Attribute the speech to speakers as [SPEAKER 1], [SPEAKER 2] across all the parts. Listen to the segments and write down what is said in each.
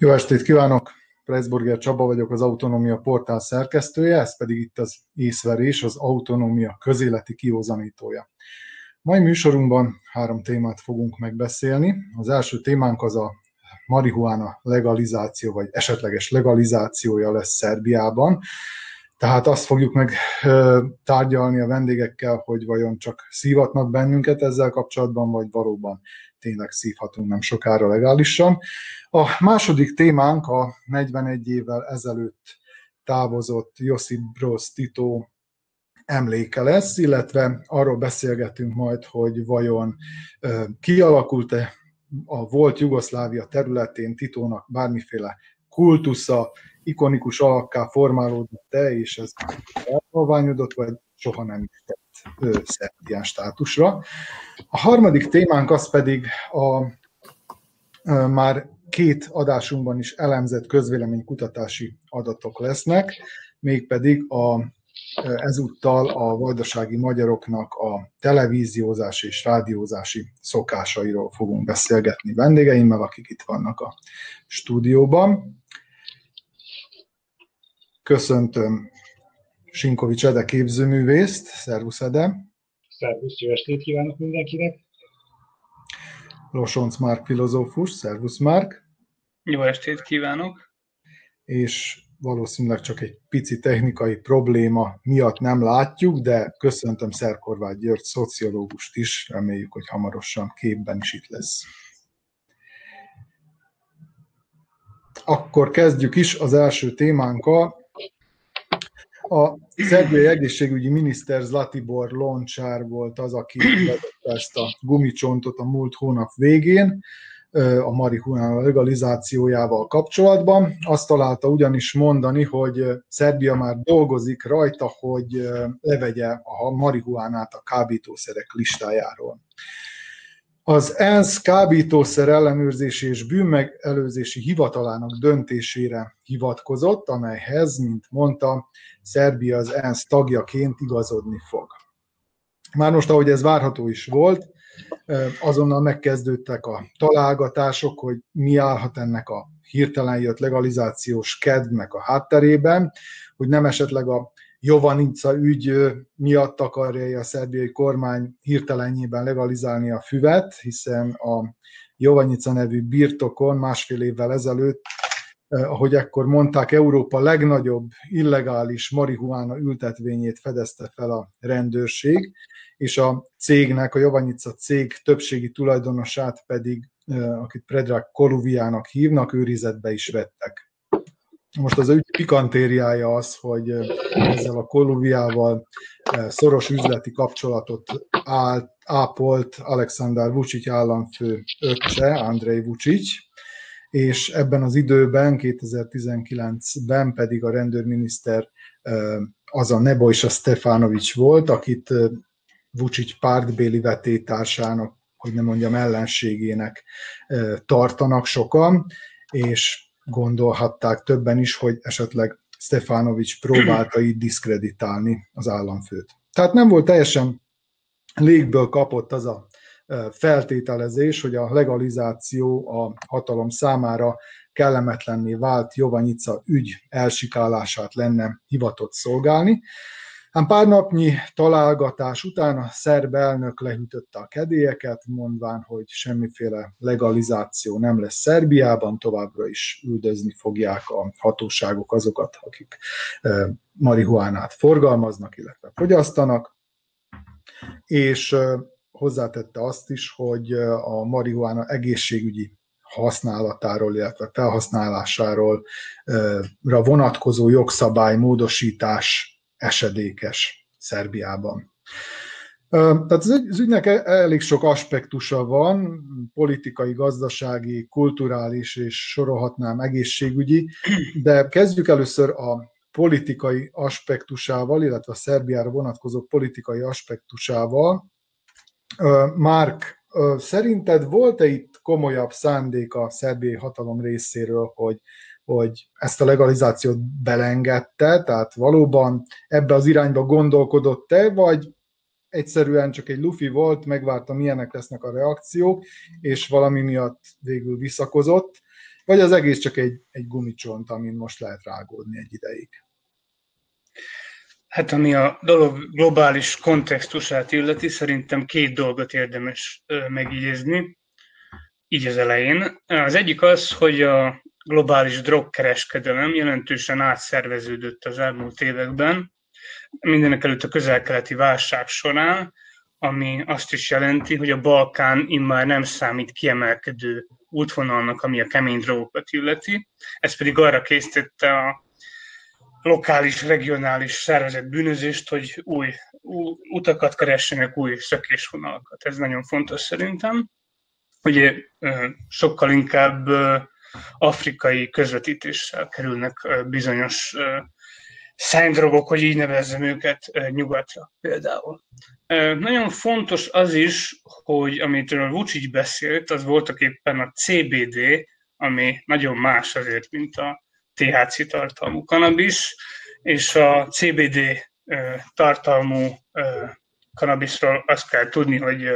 [SPEAKER 1] Jó estét kívánok! Pressburger Csaba vagyok, az Autonómia portál szerkesztője, ez pedig itt az észverés, az Autonómia közéleti kihozanítója. Mai műsorunkban három témát fogunk megbeszélni. Az első témánk az a marihuána legalizáció, vagy esetleges legalizációja lesz Szerbiában. Tehát azt fogjuk meg tárgyalni a vendégekkel, hogy vajon csak szívatnak bennünket ezzel kapcsolatban, vagy valóban tényleg szívhatunk nem sokára legálisan. A második témánk a 41 évvel ezelőtt távozott Josip Broz Tito emléke lesz, illetve arról beszélgetünk majd, hogy vajon kialakult-e a volt Jugoszlávia területén Titónak bármiféle kultusza, ikonikus alakká formálódott-e, és ez elhalványodott, vagy soha nem is szerb státusra. A harmadik témánk az pedig a, már két adásunkban is elemzett közvéleménykutatási adatok lesznek, mégpedig a, ezúttal a vajdasági magyaroknak a televíziózási és rádiózási szokásairól fogunk beszélgetni vendégeimmel, akik itt vannak a stúdióban. Köszöntöm Sinkovics Ede képzőművészt. Szervusz Ede!
[SPEAKER 2] Szervusz, jó estét kívánok mindenkinek!
[SPEAKER 1] Losonc Márk filozófus. Szervusz Márk!
[SPEAKER 3] Jó estét kívánok!
[SPEAKER 1] És valószínűleg csak egy pici technikai probléma miatt nem látjuk, de köszöntöm Szerkorvágy György szociológust is, reméljük, hogy hamarosan képben is itt lesz. Akkor kezdjük is az első témánkkal, a szerbiai egészségügyi miniszter Zlatibor Loncsár volt az, aki vezette ezt a gumicsontot a múlt hónap végén a marihuana legalizációjával kapcsolatban. Azt találta ugyanis mondani, hogy Szerbia már dolgozik rajta, hogy levegye a marihuánát a kábítószerek listájáról. Az ENSZ kábítószer ellenőrzési és bűnmegelőzési hivatalának döntésére hivatkozott, amelyhez, mint mondta, Szerbia az ENSZ tagjaként igazodni fog. Már most, ahogy ez várható is volt, azonnal megkezdődtek a találgatások, hogy mi állhat ennek a hirtelen jött legalizációs kedvnek a hátterében, hogy nem esetleg a Jovaninca ügy miatt akarja a szerbiai kormány hirtelenjében legalizálni a füvet, hiszen a Jovaninca nevű birtokon másfél évvel ezelőtt, ahogy ekkor mondták, Európa legnagyobb illegális marihuána ültetvényét fedezte fel a rendőrség, és a cégnek, a Jovaninca cég többségi tulajdonosát pedig, akit Predrag Koluviának hívnak, őrizetbe is vettek. Most az ügy pikantériája az, hogy ezzel a Koluviával szoros üzleti kapcsolatot áll, ápolt Alexander Vucic államfő öccse, Andrei Vucic, és ebben az időben, 2019-ben pedig a rendőrminiszter az a Nebojsa Stefanovics volt, akit Vucic pártbéli vetétársának, hogy nem mondjam ellenségének tartanak sokan, és gondolhatták többen is, hogy esetleg Stefanovics próbálta így diszkreditálni az államfőt. Tehát nem volt teljesen légből kapott az a feltételezés, hogy a legalizáció a hatalom számára kellemetlenné vált Jovanyica ügy elsikálását lenne hivatott szolgálni, Ám pár napnyi találgatás után a szerb elnök lehűtötte a kedélyeket, mondván, hogy semmiféle legalizáció nem lesz Szerbiában, továbbra is üldözni fogják a hatóságok azokat, akik marihuánát forgalmaznak, illetve fogyasztanak, és hozzátette azt is, hogy a marihuána egészségügyi használatáról, illetve felhasználásáról vonatkozó jogszabály módosítás esedékes Szerbiában. Tehát az ügynek e- elég sok aspektusa van, politikai, gazdasági, kulturális, és sorolhatnám egészségügyi, de kezdjük először a politikai aspektusával, illetve a Szerbiára vonatkozó politikai aspektusával. Márk, szerinted volt-e itt komolyabb szándék a szerbiai hatalom részéről, hogy hogy ezt a legalizációt belengedte, tehát valóban ebbe az irányba gondolkodott-e, vagy egyszerűen csak egy lufi volt, megvárta, milyenek lesznek a reakciók, és valami miatt végül visszakozott, vagy az egész csak egy, egy gumicsont, amin most lehet rágódni egy ideig.
[SPEAKER 3] Hát ami a dolog globális kontextusát illeti, szerintem két dolgot érdemes megjegyezni, így az elején. Az egyik az, hogy a globális drogkereskedelem jelentősen átszerveződött az elmúlt években, mindenek előtt a közel-keleti válság során, ami azt is jelenti, hogy a Balkán immár nem számít kiemelkedő útvonalnak, ami a kemény drogokat illeti. Ez pedig arra készítette a lokális, regionális szervezet bűnözést, hogy új, új utakat keressenek, új szökésvonalakat. Ez nagyon fontos szerintem. Ugye sokkal inkább afrikai közvetítéssel kerülnek bizonyos szánydrogok, hogy így nevezzem őket nyugatra például. Nagyon fontos az is, hogy amit a Vucic beszélt, az voltak éppen a CBD, ami nagyon más azért, mint a THC tartalmú kanabisz, és a CBD tartalmú kanabiszról azt kell tudni, hogy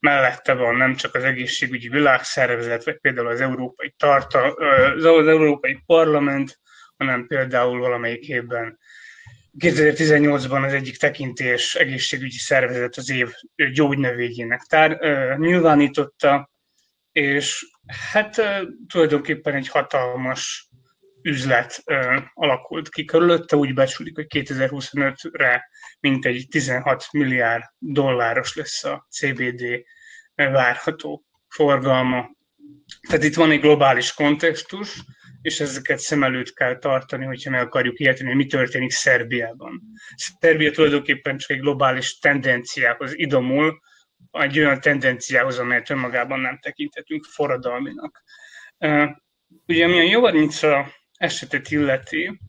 [SPEAKER 3] mellette van nem csak az egészségügyi világszervezet, vagy például az Európai, Tartal, az Európai Parlament, hanem például valamelyik évben 2018-ban az egyik tekintés egészségügyi szervezet az év gyógynövényének tár, nyilvánította, és hát tulajdonképpen egy hatalmas üzlet alakult ki körülötte, úgy becsülik, hogy 2025-re mintegy 16 milliárd dolláros lesz a CBD várható forgalma. Tehát itt van egy globális kontextus, és ezeket szem előtt kell tartani, hogyha meg akarjuk érteni, hogy mi történik Szerbiában. Szerbia tulajdonképpen csak egy globális tendenciához idomul, egy olyan tendenciához, amelyet önmagában nem tekinthetünk forradalminak. Ugye, ami a Jovannica esetet illeti,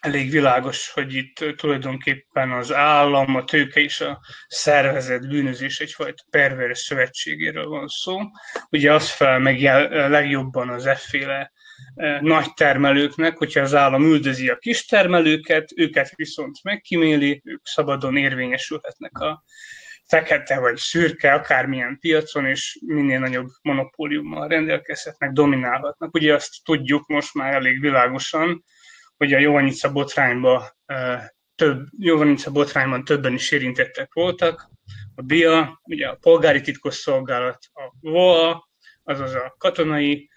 [SPEAKER 3] elég világos, hogy itt tulajdonképpen az állam, a tőke és a szervezet bűnözés egyfajta pervers szövetségéről van szó. Ugye az fel meg legjobban az efféle nagy termelőknek, hogyha az állam üldözi a kis termelőket, őket viszont megkíméli, ők szabadon érvényesülhetnek a fekete vagy szürke, akármilyen piacon, és minél nagyobb monopóliummal rendelkezhetnek, dominálhatnak. Ugye azt tudjuk most már elég világosan, hogy a Jovanyica botrányban több, Jovanyica botrányban többen is érintettek voltak. A BIA, ugye a polgári titkosszolgálat, a VOA, azaz a katonai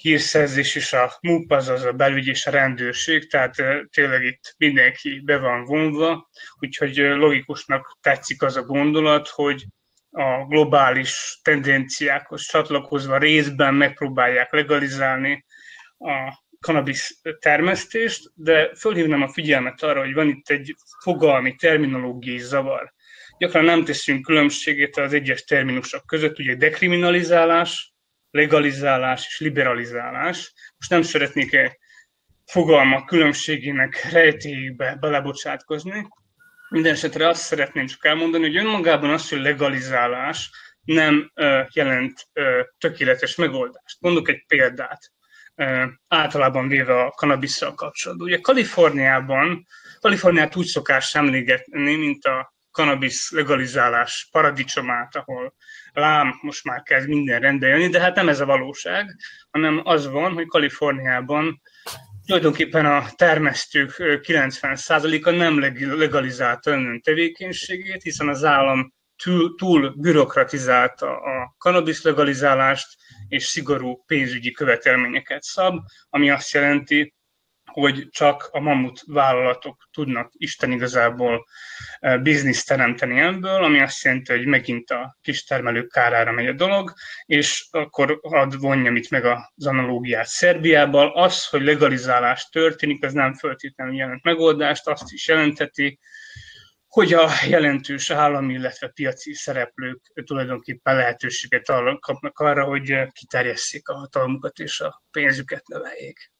[SPEAKER 3] hírszerzés és a MUP, azaz a belügy és a rendőrség, tehát tényleg itt mindenki be van vonva, úgyhogy logikusnak tetszik az a gondolat, hogy a globális tendenciákhoz csatlakozva részben megpróbálják legalizálni a cannabis termesztést, de fölhívnám a figyelmet arra, hogy van itt egy fogalmi, terminológiai zavar. Gyakran nem teszünk különbséget az egyes terminusok között, ugye dekriminalizálás, legalizálás és liberalizálás. Most nem szeretnék egy fogalmak különbségének rejtélyébe belebocsátkozni. Minden esetre azt szeretném csak elmondani, hogy önmagában az, hogy legalizálás nem jelent tökéletes megoldást. Mondok egy példát, általában véve a kanabisszal kapcsolatban. Ugye Kaliforniában, Kaliforniát úgy szokás emlégetni, mint a kanabisz legalizálás paradicsomát, ahol lám, most már kezd minden rendbe jönni, de hát nem ez a valóság, hanem az van, hogy Kaliforniában tulajdonképpen a termesztők 90%-a nem legalizálta önön tevékenységét, hiszen az állam túl, túl bürokratizálta a cannabis legalizálást, és szigorú pénzügyi követelményeket szab, ami azt jelenti, hogy csak a mamut vállalatok tudnak Isten igazából eh, bizniszt teremteni ebből, ami azt jelenti, hogy megint a kis termelők kárára megy a dolog, és akkor ad vonjam itt meg az analógiát Szerbiával. Az, hogy legalizálás történik, ez nem feltétlenül jelent megoldást, azt is jelenteti, hogy a jelentős állami, illetve piaci szereplők tulajdonképpen lehetőséget kapnak arra, hogy kiterjesszék a hatalmukat és a pénzüket növeljék.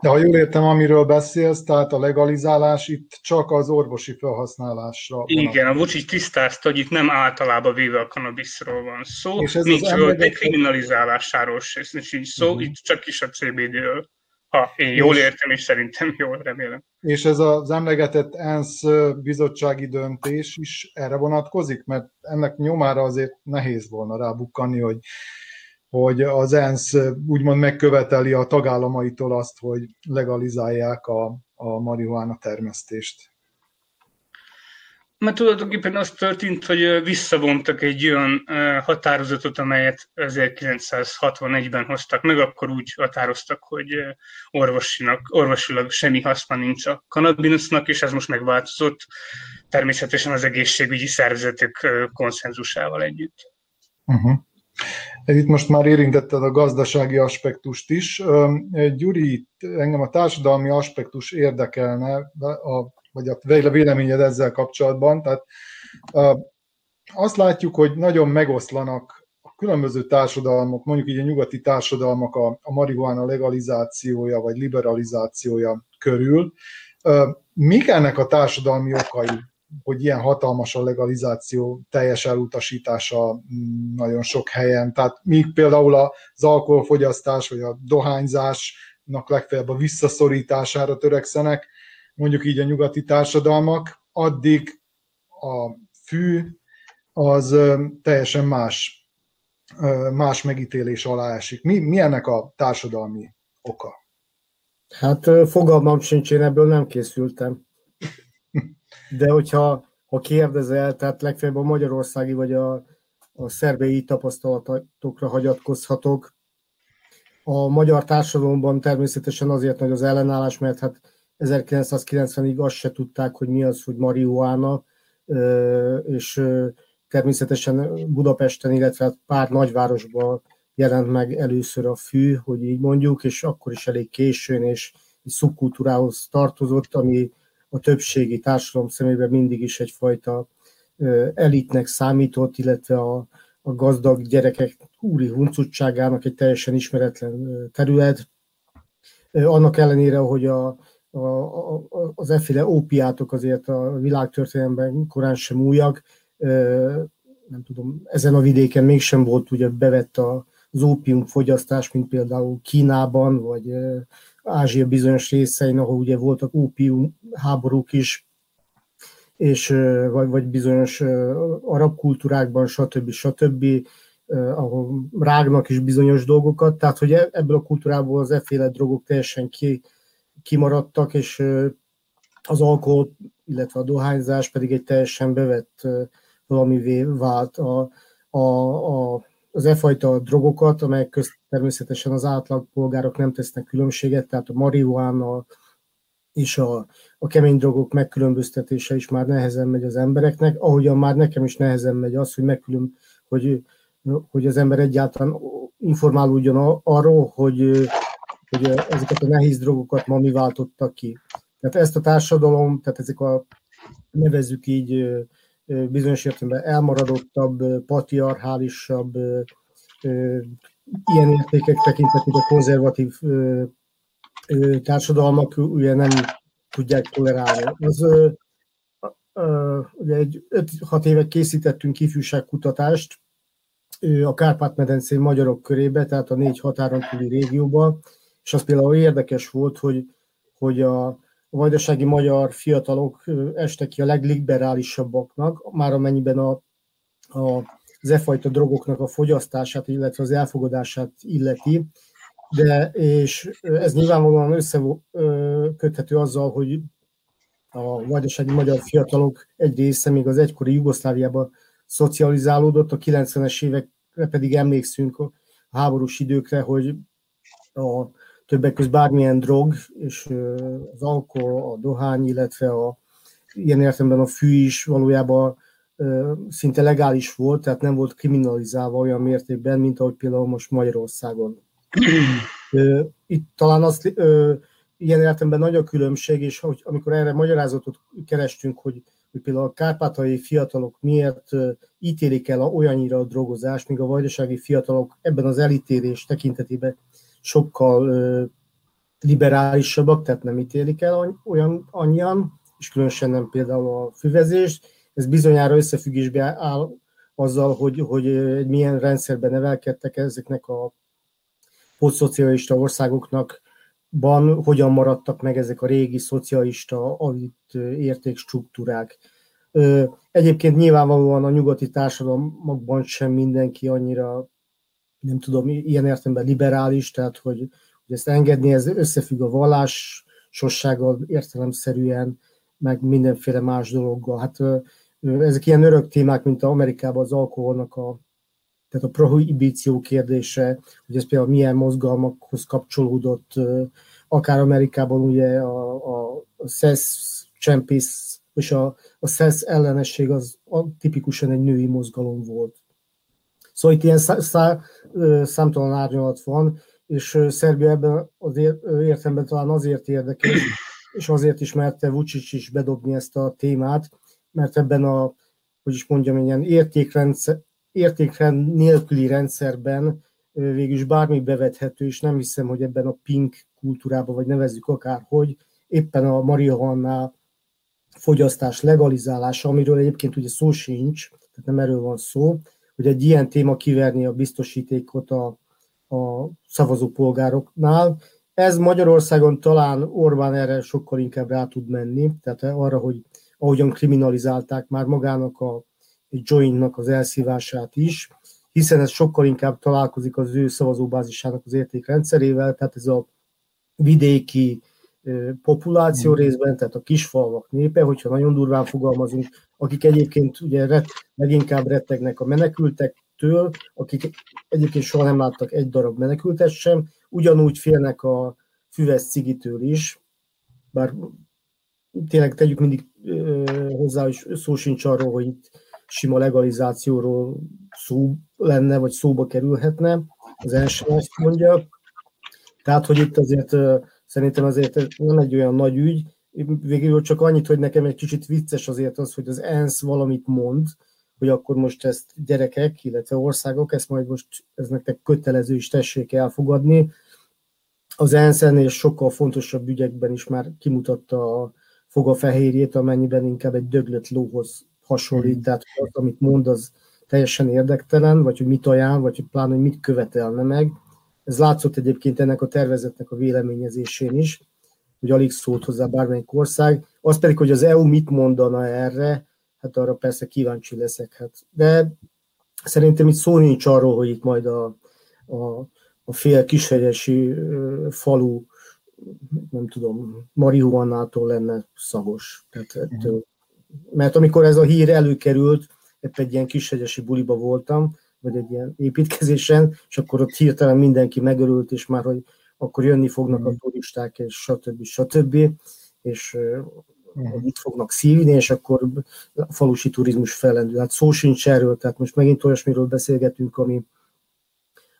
[SPEAKER 1] De ha jól értem, amiről beszélsz, tehát a legalizálás itt csak az orvosi felhasználásra.
[SPEAKER 3] Igen, a Vucic tisztázta, hogy itt nem általában véve a kanabiszról van szó, és ez nincs az ember... dekriminalizálásáról sincs szó, uh-huh. itt csak is a CBD-ről. Ha én jól és, értem, és szerintem jól remélem.
[SPEAKER 1] És ez az emlegetett ENSZ bizottsági döntés is erre vonatkozik? Mert ennek nyomára azért nehéz volna rábukkanni, hogy hogy az ENSZ úgymond megköveteli a tagállamaitól azt, hogy legalizálják a, a marihuána termesztést.
[SPEAKER 3] Mert tulajdonképpen az történt, hogy visszavontak egy olyan határozatot, amelyet 1961-ben hoztak meg, akkor úgy határoztak, hogy orvosinak, orvosilag semmi haszna nincs a kanabinosznak, és ez most megváltozott természetesen az egészségügyi szervezetek konszenzusával együtt.
[SPEAKER 1] Uh-huh. Itt most már érintetted a gazdasági aspektust is. Gyuri, engem a társadalmi aspektus érdekelne, vagy a véleményed ezzel kapcsolatban. Tehát azt látjuk, hogy nagyon megoszlanak a különböző társadalmak, mondjuk így a nyugati társadalmak a, a marihuána legalizációja vagy liberalizációja körül. Mik ennek a társadalmi okai? Hogy ilyen hatalmas a legalizáció teljes elutasítása mm, nagyon sok helyen. Tehát míg például az alkoholfogyasztás vagy a dohányzásnak legfeljebb a visszaszorítására törekszenek, mondjuk így a nyugati társadalmak, addig a fű az teljesen más, más megítélés alá esik. Mi, mi ennek a társadalmi oka?
[SPEAKER 4] Hát fogalmam sincs, én ebből nem készültem. De hogyha ha kérdezel, tehát legfeljebb a magyarországi vagy a, a szerbei tapasztalatokra hagyatkozhatok. A magyar társadalomban természetesen azért nagy az ellenállás, mert hát 1990-ig azt se tudták, hogy mi az, hogy marihuána, és természetesen Budapesten, illetve hát pár nagyvárosban jelent meg először a fű, hogy így mondjuk, és akkor is elég későn, és szubkultúrához tartozott, ami a többségi társadalom szemében mindig is egyfajta elitnek számított, illetve a, a gazdag gyerekek úri huncutságának egy teljesen ismeretlen terület. Annak ellenére, hogy a, a, a, az efféle ópiátok azért a világtörténelemben korán sem újak, nem tudom, ezen a vidéken mégsem volt ugye bevett az ópium fogyasztás, mint például Kínában, vagy Ázsia bizonyos részein, ahol ugye voltak ópium háborúk is, és, vagy, vagy bizonyos arab kultúrákban, stb. stb., ahol rágnak is bizonyos dolgokat, tehát hogy e, ebből a kultúrából az efféle drogok teljesen ki, kimaradtak, és az alkohol, illetve a dohányzás pedig egy teljesen bevett valamivé vált. A, a, a az e fajta drogokat, amelyek közt természetesen az átlag polgárok nem tesznek különbséget, tehát a marihuána és a, a kemény drogok megkülönböztetése is már nehezen megy az embereknek, ahogyan már nekem is nehezen megy az, hogy, megkülön, hogy, hogy az ember egyáltalán informálódjon arról, hogy, hogy ezeket a nehéz drogokat ma mi váltottak ki. Tehát ezt a társadalom, tehát ezek a nevezzük így bizonyos értelemben elmaradottabb, patriarchálisabb, ilyen értékek tekintetében konzervatív társadalmak ugye nem tudják tolerálni. Az, ugye egy 5-6 éve készítettünk ifjúságkutatást a Kárpát-medencén magyarok körébe, tehát a négy határon túli régióban, és az például érdekes volt, hogy, hogy a, a vajdasági magyar fiatalok estek ki a legliberálisabbaknak, már amennyiben a, a, az e fajta drogoknak a fogyasztását, illetve az elfogadását illeti, de és ez nyilvánvalóan összeköthető azzal, hogy a vajdasági magyar fiatalok egy része még az egykori Jugoszláviában szocializálódott, a 90-es évekre pedig emlékszünk a háborús időkre, hogy a többek között bármilyen drog, és az alkohol, a dohány, illetve a, ilyen értelemben a fű is valójában szinte legális volt, tehát nem volt kriminalizálva olyan mértékben, mint ahogy például most Magyarországon. Itt talán azt ilyen értelemben nagy a különbség, és hogy amikor erre magyarázatot kerestünk, hogy, hogy például a kárpátai fiatalok miért ítélik el olyannyira a drogozást, míg a vajdasági fiatalok ebben az elítélés tekintetében sokkal liberálisabbak, tehát nem ítélik el olyan annyian, és különösen nem például a füvezést. Ez bizonyára összefüggésbe áll azzal, hogy, hogy egy milyen rendszerben nevelkedtek ezeknek a posztszocialista országoknak, ban hogyan maradtak meg ezek a régi szocialista alit értékstruktúrák. Egyébként nyilvánvalóan a nyugati társadalmakban sem mindenki annyira nem tudom, ilyen értelemben liberális, tehát hogy, hogy ezt engedni, ez összefügg a vallásossággal értelemszerűen, meg mindenféle más dologgal. Hát ezek ilyen örök témák, mint a Amerikában az alkoholnak a, tehát a prohibíció kérdése, hogy ez például milyen mozgalmakhoz kapcsolódott, akár Amerikában ugye a, a, a szesz csempész és a, a szesz ellenesség az a, tipikusan egy női mozgalom volt. Szóval itt ilyen szá, szá, számtalan árnyalat van, és Szerbia ebben az értelemben talán azért érdekes, és azért is merte Vucic is bedobni ezt a témát, mert ebben a, hogy is mondjam, ilyen értékrendszer, értékrend nélküli rendszerben végülis bármi bevethető, és nem hiszem, hogy ebben a pink kultúrában, vagy nevezzük akárhogy, éppen a marihuana fogyasztás legalizálása, amiről egyébként ugye szó sincs, tehát nem erről van szó, hogy egy ilyen téma kiverni a biztosítékot a, a szavazópolgároknál. Ez Magyarországon talán Orbán erre sokkal inkább rá tud menni, tehát arra, hogy ahogyan kriminalizálták már magának a jointnak az elszívását is, hiszen ez sokkal inkább találkozik az ő szavazóbázisának az értékrendszerével, tehát ez a vidéki populáció mm. részben, tehát a kisfalvak népe, hogyha nagyon durván fogalmazunk, akik egyébként ugye ret, leginkább rettegnek a menekültektől, akik egyébként soha nem láttak egy darab menekültet sem, ugyanúgy félnek a füves cigitől is, bár tényleg tegyük mindig hozzá, hogy szó sincs arról, hogy itt sima legalizációról szó lenne, vagy szóba kerülhetne, az első azt mondja. Tehát, hogy itt azért szerintem azért nem egy olyan nagy ügy, végül csak annyit, hogy nekem egy kicsit vicces azért az, hogy az ENSZ valamit mond, hogy akkor most ezt gyerekek, illetve országok, ezt majd most ez nektek kötelező is tessék elfogadni. Az ENSZ ennél sokkal fontosabb ügyekben is már kimutatta a fogafehérjét, amennyiben inkább egy döglött lóhoz hasonlít, mm. tehát az, amit mond, az teljesen érdektelen, vagy hogy mit ajánl, vagy hogy pláne, hogy mit követelne meg. Ez látszott egyébként ennek a tervezetnek a véleményezésén is, hogy alig szólt hozzá bármelyik ország. Az pedig, hogy az EU mit mondana erre, hát arra persze kíváncsi leszek. Hát. De szerintem itt szó nincs arról, hogy itt majd a, a, a fél kishegyesi falu, nem tudom, marihuanától lenne szagos. Tehát ettől mert amikor ez a hír előkerült, épp egy ilyen kishegyesi buliba voltam, vagy egy ilyen építkezésen, és akkor ott hirtelen mindenki megörült, és már, hogy akkor jönni fognak a mm. turisták, és stb. stb. És uh, itt fognak szívni, és akkor a falusi turizmus fellendül. Hát szó sincs erről, tehát most megint olyasmiről beszélgetünk, ami,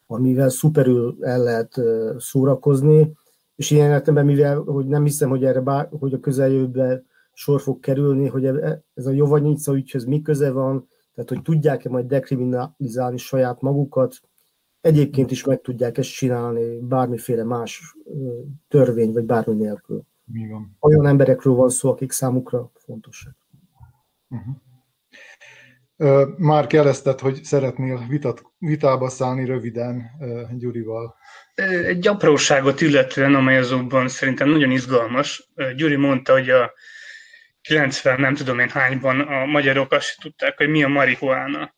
[SPEAKER 4] amivel szuperül el lehet szórakozni, és ilyen értelemben, mivel hogy nem hiszem, hogy erre bár, hogy a közeljövőben sor fog kerülni, hogy e- ez a Jovanyica ügyhöz mi köze van, tehát hogy tudják-e majd dekriminalizálni saját magukat, egyébként is meg tudják ezt csinálni bármiféle más törvény, vagy bármi nélkül. Mi van? Olyan emberekről van szó, akik számukra fontosak.
[SPEAKER 1] Uh-huh. Már jelezted, hogy szeretnél vitat, vitába szállni röviden Gyurival.
[SPEAKER 3] Egy apróságot illetően, amely azonban szerintem nagyon izgalmas. Gyuri mondta, hogy a 90 nem tudom én hányban a magyarok azt tudták, hogy mi a marihuána.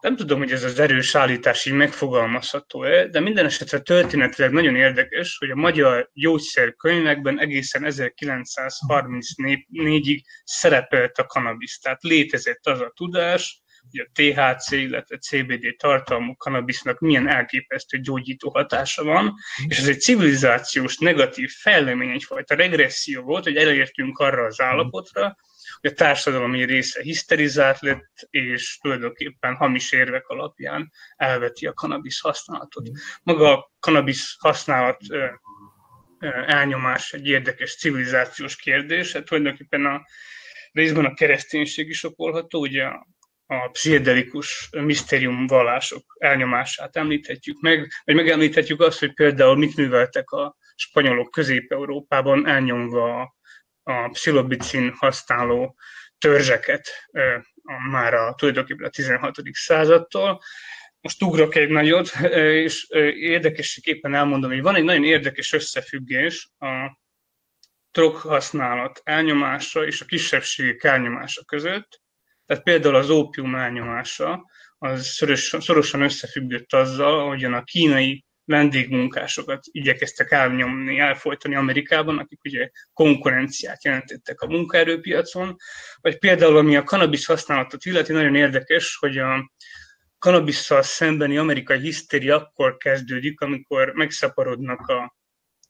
[SPEAKER 3] Nem tudom, hogy ez az erős állítás így megfogalmazható-e, de minden esetre történetileg nagyon érdekes, hogy a magyar gyógyszerkönyvekben egészen 1934-ig szerepelt a kanabisz. Tehát létezett az a tudás, hogy a THC, illetve CBD tartalmú kanabisznak milyen elképesztő gyógyító hatása van, és ez egy civilizációs negatív fejlemény, egyfajta regresszió volt, hogy elértünk arra az állapotra, hogy a társadalmi része hiszterizált lett, és tulajdonképpen hamis érvek alapján elveti a kanabisz használatot. Maga a kanabisz használat elnyomás egy érdekes civilizációs kérdés, hát tulajdonképpen a részben a kereszténység is okolható, ugye a pszichedelikus misztérium vallások elnyomását említhetjük meg, vagy megemlíthetjük azt, hogy például mit műveltek a spanyolok Közép-Európában elnyomva a pszilobicin használó törzseket már a tulajdonképpen a 16. századtól. Most ugrok egy nagyot, és érdekességképpen elmondom, hogy van egy nagyon érdekes összefüggés a drog használat elnyomása és a kisebbségek elnyomása között, tehát például az ópium elnyomása, az szorosan összefüggött azzal, ahogyan a kínai vendégmunkásokat igyekeztek elnyomni, elfolytani Amerikában, akik ugye konkurenciát jelentettek a munkaerőpiacon, vagy például ami a kanabisz használatot illeti, nagyon érdekes, hogy a kanabisszal szembeni amerikai hisztéria akkor kezdődik, amikor megszaporodnak a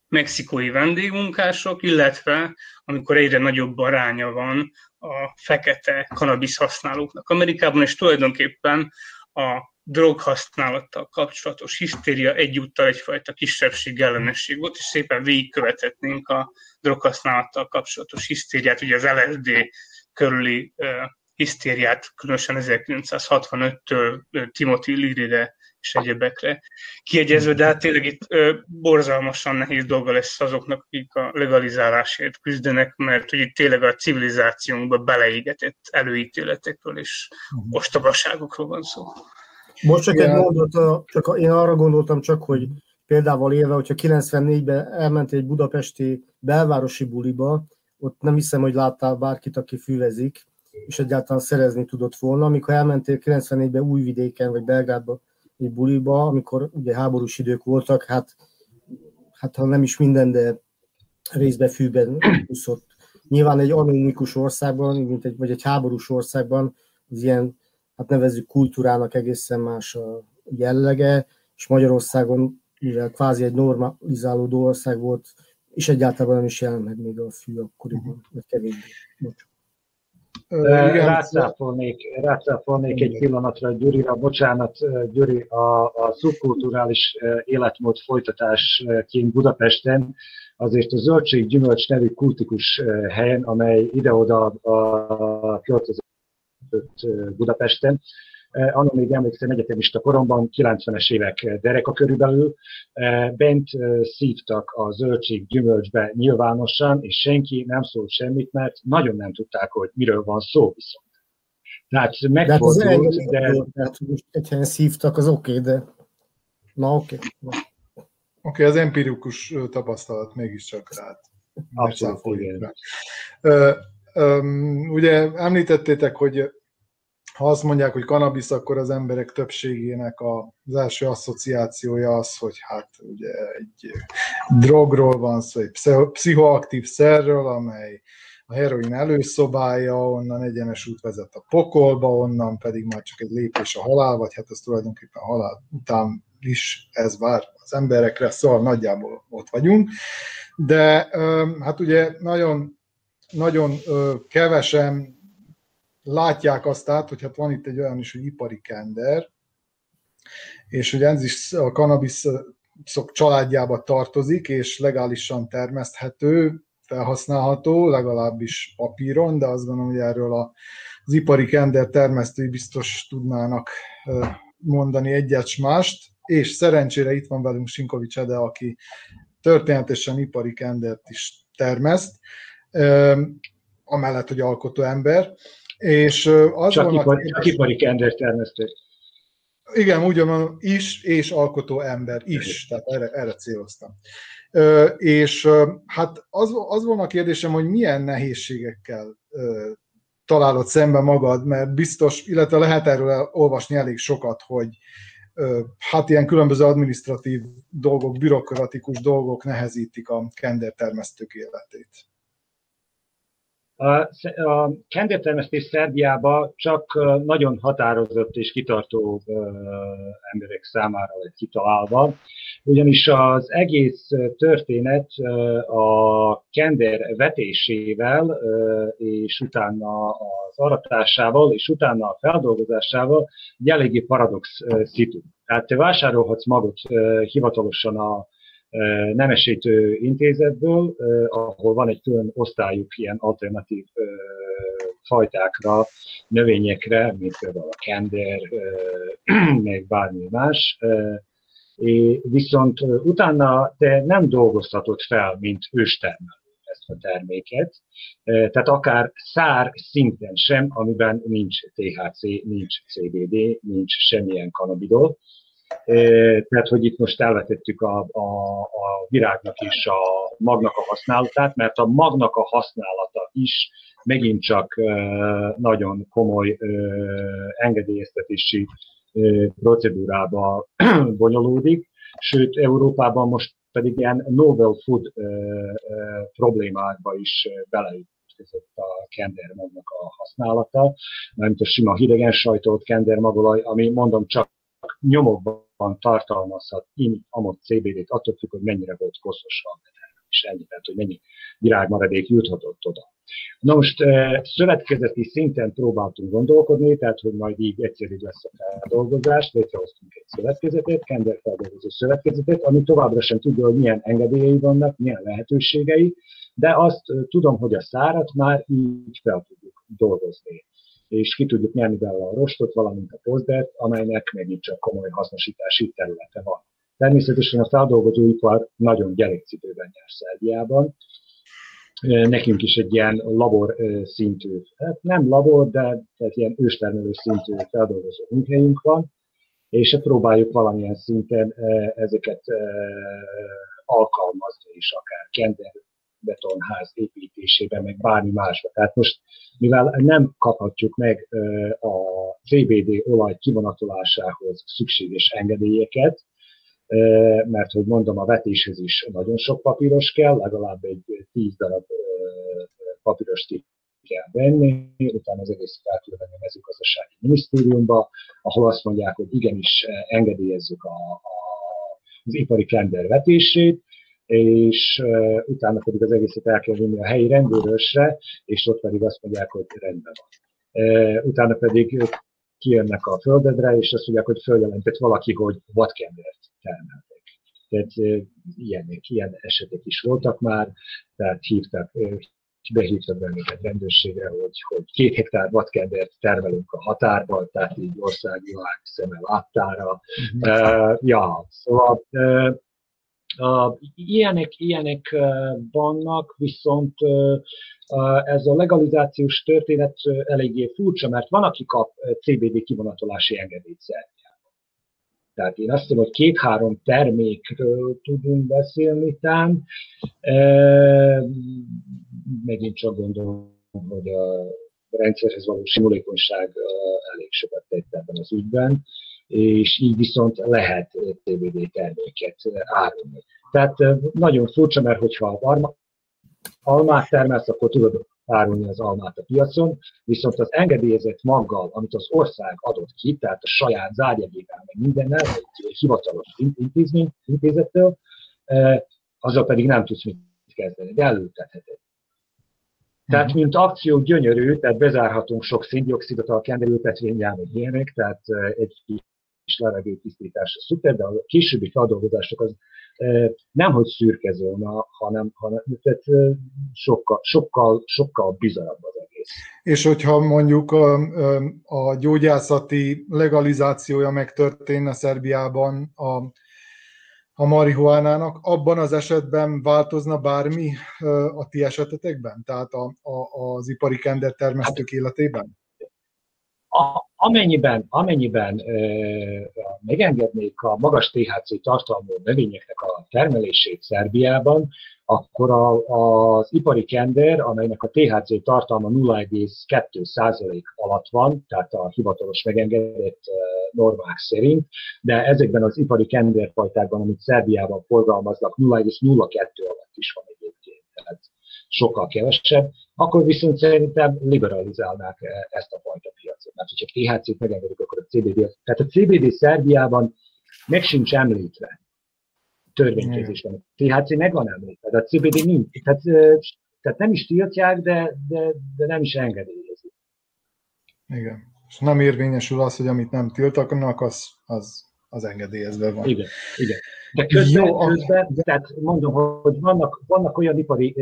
[SPEAKER 3] mexikói vendégmunkások, illetve amikor egyre nagyobb aránya van a fekete kanabisz használóknak Amerikában, és tulajdonképpen a droghasználattal kapcsolatos hisztéria egyúttal egyfajta kisebbség ellenesség volt, és szépen végigkövethetnénk a droghasználattal kapcsolatos hisztériát, ugye az LSD körüli uh, hisztériát, különösen 1965-től Timothy Leary-re és egyebekre kiegyezve, de hát tényleg itt ö, borzalmasan nehéz dolga lesz azoknak, akik a legalizálásért küzdenek, mert hogy itt tényleg a civilizációnkba beleégetett előítéletekről és mhm. ostobaságokról van szó.
[SPEAKER 4] Most csak egy mondat, csak én arra gondoltam csak, hogy például élve, hogyha 94-ben elment egy budapesti belvárosi buliba, ott nem hiszem, hogy láttál bárkit, aki füvezik, és egyáltalán szerezni tudott volna. Amikor elmentél 94-ben Újvidéken vagy Belgrádba egy buliba, amikor ugye háborús idők voltak, hát, hát ha nem is minden, de részben fűben úszott. Nyilván egy anonimikus országban, mint egy, vagy egy háborús országban az ilyen hát nevezzük kultúrának egészen más a jellege, és Magyarországon, mivel kvázi egy normalizálódó ország volt, és egyáltalán nem is jelent meg még a fű akkoriban, vagy kevésbé.
[SPEAKER 2] Rácáfolnék, rácáfolnék egy pillanatra Gyurira, bocsánat, Gyuri, a, a szubkulturális életmód folytatásként Budapesten, azért a Zöldség Gyümölcs nevű kultikus helyen, amely ide-oda a költöző Budapesten. Anna még emlékszem egyetemista koromban, 90-es évek dereka körülbelül, bent szívtak a zöldség gyümölcsbe nyilvánosan, és senki nem szólt semmit, mert nagyon nem tudták, hogy miről van szó viszont.
[SPEAKER 4] Tehát megfordult, de... Hát de... Tehát most egy helyen szívtak, az oké, okay, de... Na oké. Okay.
[SPEAKER 1] Oké, okay, az empirikus tapasztalat mégiscsak rád.
[SPEAKER 2] Abszolút, igen.
[SPEAKER 1] Um, ugye említettétek, hogy ha azt mondják, hogy kanabisz, akkor az emberek többségének az első asszociációja az, hogy hát ugye egy drogról van szó, egy pszichoaktív szerről, amely a heroin előszobája, onnan egyenes út vezet a pokolba, onnan pedig már csak egy lépés a halál, vagy hát ez tulajdonképpen a halál után is ez vár az emberekre, szóval nagyjából ott vagyunk. De hát ugye nagyon nagyon kevesen látják azt át, hogy hát van itt egy olyan is, hogy ipari kender, és hogy ez is a kanabiszok családjába tartozik, és legálisan termeszthető, felhasználható, legalábbis papíron, de azt gondolom, hogy erről az ipari kender termesztői biztos tudnának mondani egyet mást, és szerencsére itt van velünk Sinkovics Ede, aki történetesen ipari kendert is termeszt, amellett, hogy alkotó ember. És az
[SPEAKER 2] csak, ipar, kérdés, csak ipari kender termesztő.
[SPEAKER 1] Igen, ugyan is, és alkotó ember is, tehát erre, erre céloztam. És hát az, az volna a kérdésem, hogy milyen nehézségekkel találod szembe magad, mert biztos, illetve lehet erről olvasni elég sokat, hogy hát ilyen különböző administratív dolgok, bürokratikus dolgok nehezítik a kender termesztők életét.
[SPEAKER 2] A, a kendértermesztés Szerbiába csak nagyon határozott és kitartó emberek számára lett kitalálva, ugyanis az egész történet a kender vetésével, és utána az aratásával, és utána a feldolgozásával egy eléggé paradox szitu. Tehát te vásárolhatsz magot hivatalosan a nemesítő intézetből, ahol van egy külön osztályuk ilyen alternatív fajtákra, növényekre, mint például a kender, meg bármi más. Viszont utána te nem dolgoztatod fel, mint őstermelő ezt a terméket, tehát akár szár szinten sem, amiben nincs THC, nincs CBD, nincs semmilyen kanabidol, tehát, hogy itt most elvetettük a, a, a virágnak és a magnak a használatát, mert a magnak a használata is megint csak nagyon komoly engedélyeztetési procedúrába bonyolódik, sőt Európában most pedig ilyen novel food problémákba is beleütközött a kendermagnak a használata, mert a sima hidegen sajtolt kendermagolaj, ami mondom csak nyomokban tartalmazhat in, amott CBD-t, attól függ, hogy mennyire volt koszos a és ennyi, tehát hogy mennyi virágmaradék juthatott oda. Na most szövetkezeti szinten próbáltunk gondolkodni, tehát hogy majd így egyszerű lesz a feldolgozás, létrehoztunk egy szövetkezetet, Kender feldolgozó szövetkezetet, ami továbbra sem tudja, hogy milyen engedélyei vannak, milyen lehetőségei, de azt tudom, hogy a szárat már így fel tudjuk dolgozni és ki tudjuk nyerni belőle a rostot, valamint a pozdert, amelynek megint csak komoly hasznosítási területe van. Természetesen a feldolgozóipar nagyon gyerekcipőben jár Szerbiában. Nekünk is egy ilyen labor szintű, hát nem labor, de tehát ilyen őstermelő szintű feldolgozó munkahelyünk van, és hát próbáljuk valamilyen szinten ezeket alkalmazni is, akár kender betonház építésében, meg bármi másba. Tehát most, mivel nem kaphatjuk meg a CBD olaj kivonatolásához szükséges engedélyeket, mert hogy mondom, a vetéshez is nagyon sok papíros kell, legalább egy tíz darab papíros kell venni, utána az egész el kell venni a mezőgazdasági minisztériumba, ahol azt mondják, hogy igenis engedélyezzük a, a, az ipari kender vetését, és uh, utána pedig az egészet el kell vinni a helyi rendőrösre, és ott pedig azt mondják, hogy rendben van. Uh, utána pedig kijönnek a földedre, és azt mondják, hogy följelentett valaki, hogy vadkendert termeltek. Tehát ilyenek, ilyen esetek is voltak már, tehát hívtak, behívtak bennünket rendőrségre, hogy, hogy két hektár vadkendert termelünk a határban, tehát így országvilág szemmel láttára. Uh, ja, szóval uh, Uh, ilyenek, ilyenek vannak, viszont ez a legalizációs történet eléggé furcsa, mert van, aki kap CBD kivonatolási engedélyt Szerbiában. Tehát én azt hiszem, hogy két-három termékről tudunk beszélni tán. Megint csak gondolom, hogy a rendszerhez való simulékonyság elég sokat tett ebben az ügyben és így viszont lehet CBD terméket árulni. Tehát nagyon furcsa, mert hogyha a almát termelsz, akkor tudod árulni az almát a piacon, viszont az engedélyezett maggal, amit az ország adott ki, tehát a saját zárjegyével, meg mindennel, egy hivatalos intézmény, intézettől, azzal pedig nem tudsz mit kezdeni, de előtetheted. Tehát, mhm. mint akció gyönyörű, tehát bezárhatunk sok széndiokszidot a kenderültetvényen, meg ilyenek, tehát egy és levegőtisztítása szuper, de a későbbi feldolgozások az nem hogy szürke zóna, hanem, hanem tehát sokkal, sokkal, sokkal bizarabb az egész.
[SPEAKER 1] És hogyha mondjuk a, a gyógyászati legalizációja megtörténne Szerbiában a, a marihuánának, abban az esetben változna bármi a ti esetetekben? Tehát a, a, az ipari kender termesztők életében?
[SPEAKER 2] Amennyiben, amennyiben megengednék a magas THC tartalmú növényeknek a termelését Szerbiában, akkor a, az ipari kender, amelynek a THC tartalma 0,2% alatt van, tehát a hivatalos megengedett normák szerint, de ezekben az ipari kenderfajtákban, amit Szerbiában forgalmaznak, 0,02 alatt is van egyébként. Tehát sokkal kevesebb, akkor viszont szerintem liberalizálnák e, ezt a fajta piacot. Mert hogyha THC-t megengedik, akkor a CBD, tehát a CBD Szerbiában meg sincs említve törvénykezésben. A THC meg van említve, de a CBD nincs. Tehát, tehát nem is tiltják, de, de, de nem is engedélyezik.
[SPEAKER 1] Igen. És nem érvényesül az, hogy amit nem tiltanak, az, az, az engedélyezve van.
[SPEAKER 2] Igen, igen. De közben, Jó, közben tehát mondom, hogy vannak, vannak olyan ipari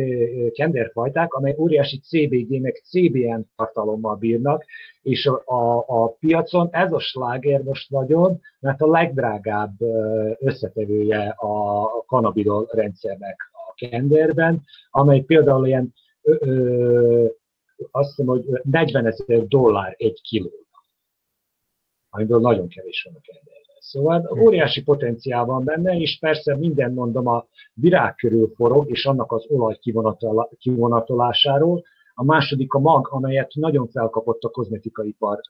[SPEAKER 2] kenderfajták, amely óriási CBG meg CBN tartalommal bírnak, és a, a, a piacon ez a sláger most nagyon, mert a legdrágább összetevője a, kanabidol rendszernek a kenderben, amely például ilyen ö, ö, azt hiszem, hogy 40 ezer dollár egy kiló, amiből nagyon kevés van a kender. Szóval óriási potenciál van benne, és persze minden mondom a virág körül forog, és annak az olaj kivonatolásáról, a második a mag, amelyet nagyon felkapott a kozmetikai par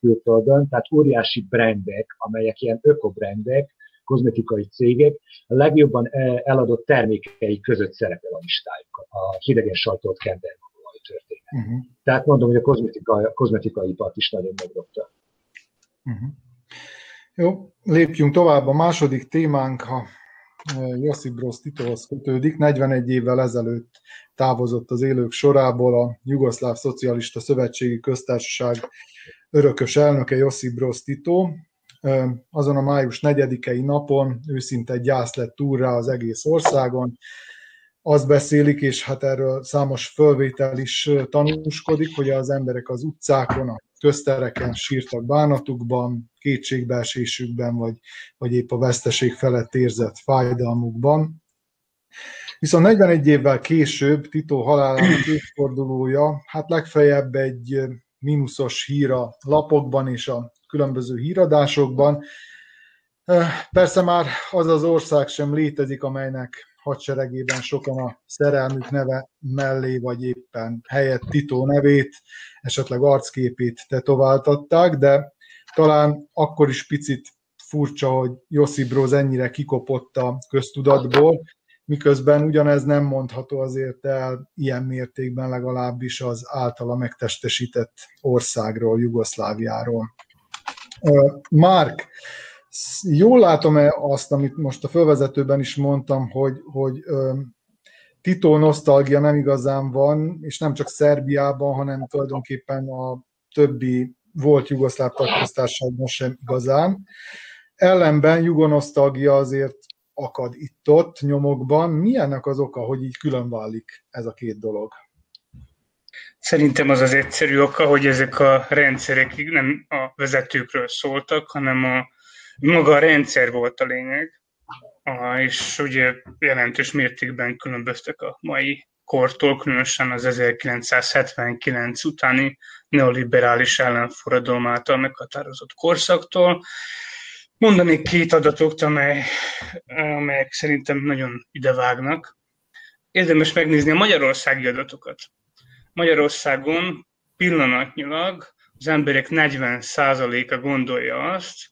[SPEAKER 2] külföldön, tehát óriási brandek, amelyek ilyen ökobrendek, kozmetikai cégek a legjobban eladott termékei között szerepel a listájuk, a hidegen sajtolt kenderben történet. Uh-huh. Tehát mondom, hogy a kozmetikai, kozmetikai ipart is nagyon megdobta.
[SPEAKER 1] Uh-huh. Jó, lépjünk tovább. A második témánk, ha Josip Broz Titohoz kötődik. 41 évvel ezelőtt távozott az élők sorából a Jugoszláv Szocialista Szövetségi Köztársaság örökös elnöke Josip Broz Tito. Azon a május 4-i napon őszinte gyász lett túlra az egész országon. Azt beszélik, és hát erről számos fölvétel is tanúskodik, hogy az emberek az utcákon, a köztereken sírtak bánatukban, kétségbeesésükben, vagy, vagy épp a veszteség felett érzett fájdalmukban. Viszont 41 évvel később Tito halálának évfordulója, hát legfeljebb egy mínuszos hír a lapokban és a különböző híradásokban. Persze már az az ország sem létezik, amelynek hadseregében sokan a szerelmük neve mellé, vagy éppen helyett Tito nevét, esetleg arcképét tetováltatták, de talán akkor is picit furcsa, hogy Josip Broz ennyire kikopott a köztudatból, miközben ugyanez nem mondható azért el ilyen mértékben legalábbis az általa megtestesített országról, Jugoszláviáról. Mark, jól látom-e azt, amit most a fölvezetőben is mondtam, hogy, hogy Tito nosztalgia nem igazán van, és nem csak Szerbiában, hanem tulajdonképpen a többi volt jugoszláv tagköztársaságban sem igazán. Ellenben jugonosztalgia azért akad itt-ott nyomokban. Mi ennek az oka, hogy így külön válik ez a két dolog?
[SPEAKER 3] Szerintem az az egyszerű oka, hogy ezek a rendszerek nem a vezetőkről szóltak, hanem a maga a rendszer volt a lényeg, és ugye jelentős mértékben különböztek a mai kortól, különösen az 1979 utáni neoliberális ellenforradalom által meghatározott korszaktól. Mondanék két adatot, amely, amelyek szerintem nagyon idevágnak. Érdemes megnézni a magyarországi adatokat. Magyarországon pillanatnyilag az emberek 40%-a gondolja azt,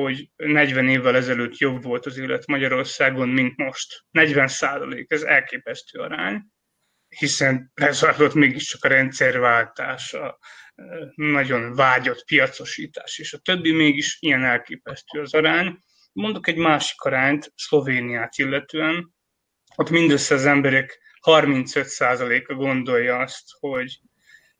[SPEAKER 3] hogy 40 évvel ezelőtt jobb volt az élet Magyarországon, mint most. 40 százalék, ez elképesztő arány, hiszen lezajlott mégiscsak a rendszerváltás, a nagyon vágyott piacosítás, és a többi mégis ilyen elképesztő az arány. Mondok egy másik arányt, Szlovéniát illetően, ott mindössze az emberek 35%-a gondolja azt, hogy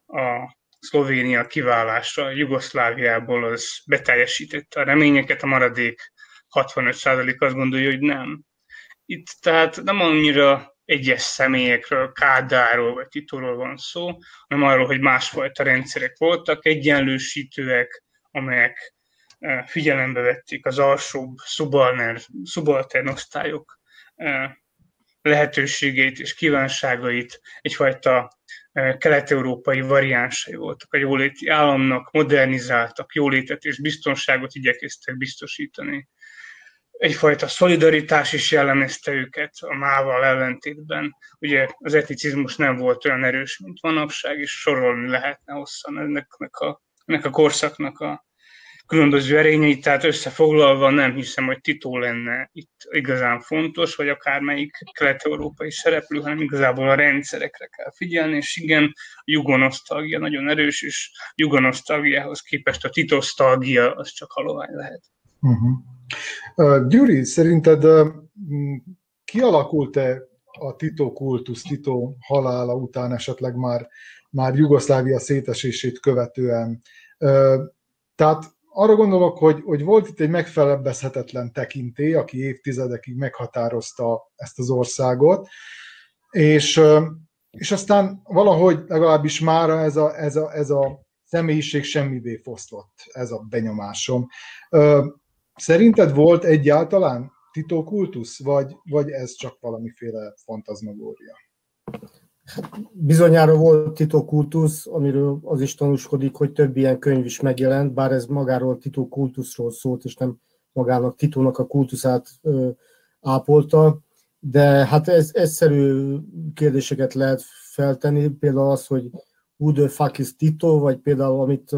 [SPEAKER 3] a Szlovénia kiválása Jugoszláviából az beteljesítette a reményeket, a maradék 65% azt gondolja, hogy nem. Itt tehát nem annyira egyes személyekről, Kádáról vagy Titóról van szó, hanem arról, hogy másfajta rendszerek voltak, egyenlősítőek, amelyek e, figyelembe vették az alsóbb subaltern osztályok e, lehetőségeit és kívánságait, egyfajta kelet-európai variánsai voltak a jóléti államnak, modernizáltak, jólétet és biztonságot igyekeztek biztosítani. Egyfajta szolidaritás is jellemezte őket a mával ellentétben. Ugye az eticizmus nem volt olyan erős, mint manapság, és sorolni lehetne hosszan ennek, ennek, a, ennek a korszaknak a különböző erényeit, tehát összefoglalva nem hiszem, hogy Tito lenne itt igazán fontos, vagy akármelyik kelet-európai szereplő, hanem igazából a rendszerekre kell figyelni, és igen, a jugonosztalgia nagyon erős, és jugonosztalgiához képest a titosztalgia az csak halovány lehet.
[SPEAKER 1] Uh-huh. Uh, Gyuri, szerinted kialakult-e a Tito kultusz, Tito halála után esetleg már, már Jugoszlávia szétesését követően? Tehát arra gondolok, hogy, hogy volt itt egy megfelebbezhetetlen tekintély, aki évtizedekig meghatározta ezt az országot, és, és aztán valahogy legalábbis már ez a, ez a, ez a személyiség semmivé foszlott, ez a benyomásom. Szerinted volt egyáltalán titokultusz, vagy, vagy ez csak valamiféle fantazmagória?
[SPEAKER 4] Bizonyára volt titokultusz, amiről az is tanúskodik, hogy több ilyen könyv is megjelent, bár ez magáról a titokultuszról szólt, és nem magának Titónak a kultuszát ö, ápolta, de hát ez egyszerű kérdéseket lehet feltenni, például az, hogy who the fuck is Tito, vagy például amit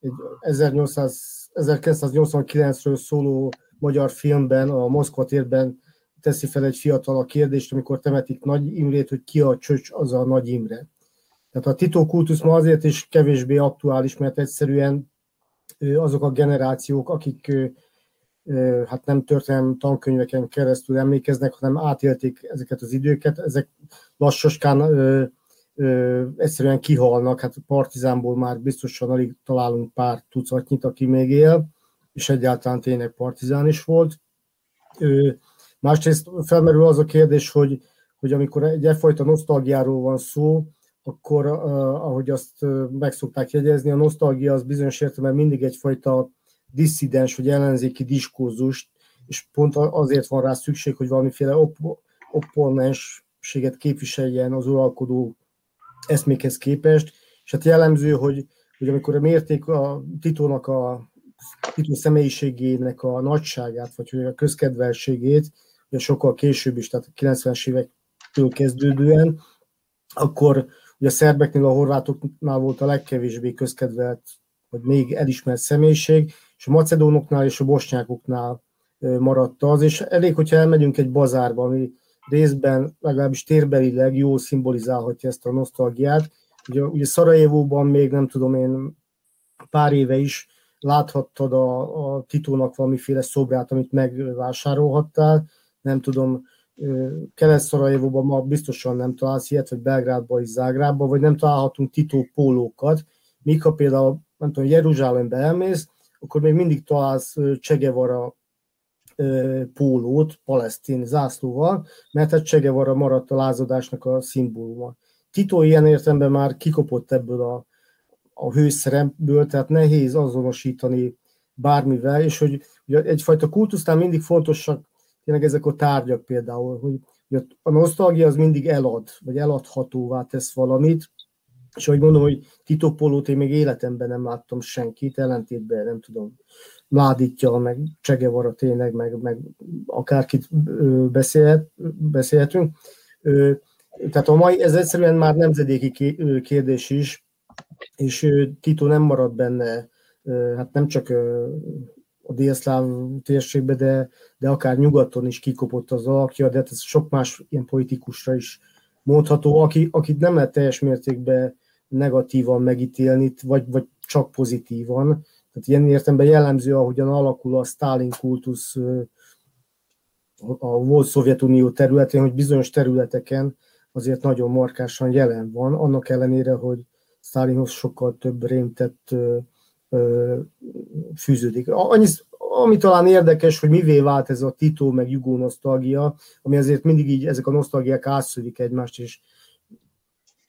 [SPEAKER 4] egy 1800, 1989-ről szóló magyar filmben, a Moszkva térben teszi fel egy fiatal a kérdést, amikor temetik Nagy Imrét, hogy ki a csöcs az a Nagy Imre. Tehát a Tito kultusz ma azért is kevésbé aktuális, mert egyszerűen azok a generációk, akik hát nem történelmi tankönyveken keresztül emlékeznek, hanem átélték ezeket az időket, ezek lassaskán ö, ö, egyszerűen kihalnak, hát partizánból már biztosan alig találunk pár tucatnyit, aki még él, és egyáltalán tényleg partizán is volt. Ö, másrészt felmerül az a kérdés, hogy, hogy amikor egy egyfajta nosztalgiáról van szó, akkor, ahogy azt meg szokták jegyezni, a nosztalgia az bizonyos értelemben mindig egyfajta disszidens vagy ellenzéki diskózust, és pont azért van rá szükség, hogy valamiféle op- opponensséget képviseljen az uralkodó eszmékhez képest, és hát jellemző, hogy, hogy amikor a mérték a titónak a titó személyiségének a nagyságát, vagy hogy a közkedvelségét, ugye sokkal később is, tehát a 90-es évektől kezdődően, akkor ugye a szerbeknél, a horvátoknál volt a legkevésbé közkedvelt, vagy még elismert személyiség, és a macedónoknál és a bosnyákoknál maradt az, és elég, hogyha elmegyünk egy bazárba, ami részben, legalábbis térbelileg jól szimbolizálhatja ezt a nosztalgiát. Ugye, ugye Szarajevóban még nem tudom én pár éve is láthattad a, a Titónak valamiféle szobrát, amit megvásárolhattál, nem tudom, Kelet-Szarajevóban ma biztosan nem találsz ilyet, vagy Belgrádban és Zágrában, vagy nem találhatunk Titó pólókat, míg ha például, nem tudom, Jeruzsálembe elmész, akkor még mindig találsz Csegevara pólót palesztin zászlóval, mert hát Csegevara maradt a lázadásnak a szimbóluma. Tito ilyen értelemben már kikopott ebből a, a hőszeremből, tehát nehéz azonosítani bármivel, és hogy ugye egyfajta kultusznál mindig fontosak tényleg ezek a tárgyak például, hogy, hogy a nosztalgia az mindig elad, vagy eladhatóvá tesz valamit, és ahogy mondom, hogy Tito Polót én még életemben nem láttam senkit, ellentétben nem tudom, Mládítja, meg Csegevara tényleg, meg, meg akárkit beszélhet, beszélhetünk. Tehát a mai, ez egyszerűen már nemzedéki kérdés is, és Tito nem marad benne, hát nem csak a délszláv térségbe, de, de akár nyugaton is kikopott az alakja, de hát ez sok más ilyen politikusra is mondható, aki, akit nem lehet teljes mértékben negatívan megítélni, vagy, vagy csak pozitívan. Tehát ilyen értemben jellemző, ahogyan alakul a Stalin kultusz a volt Szovjetunió területén, hogy bizonyos területeken azért nagyon markásan jelen van, annak ellenére, hogy Stalinhoz sokkal több rémtett fűződik. Annyi, ami talán érdekes, hogy mivé vált ez a Tito meg Jugó nosztalgia, ami azért mindig így ezek a nosztalgiák átszödik egymást, és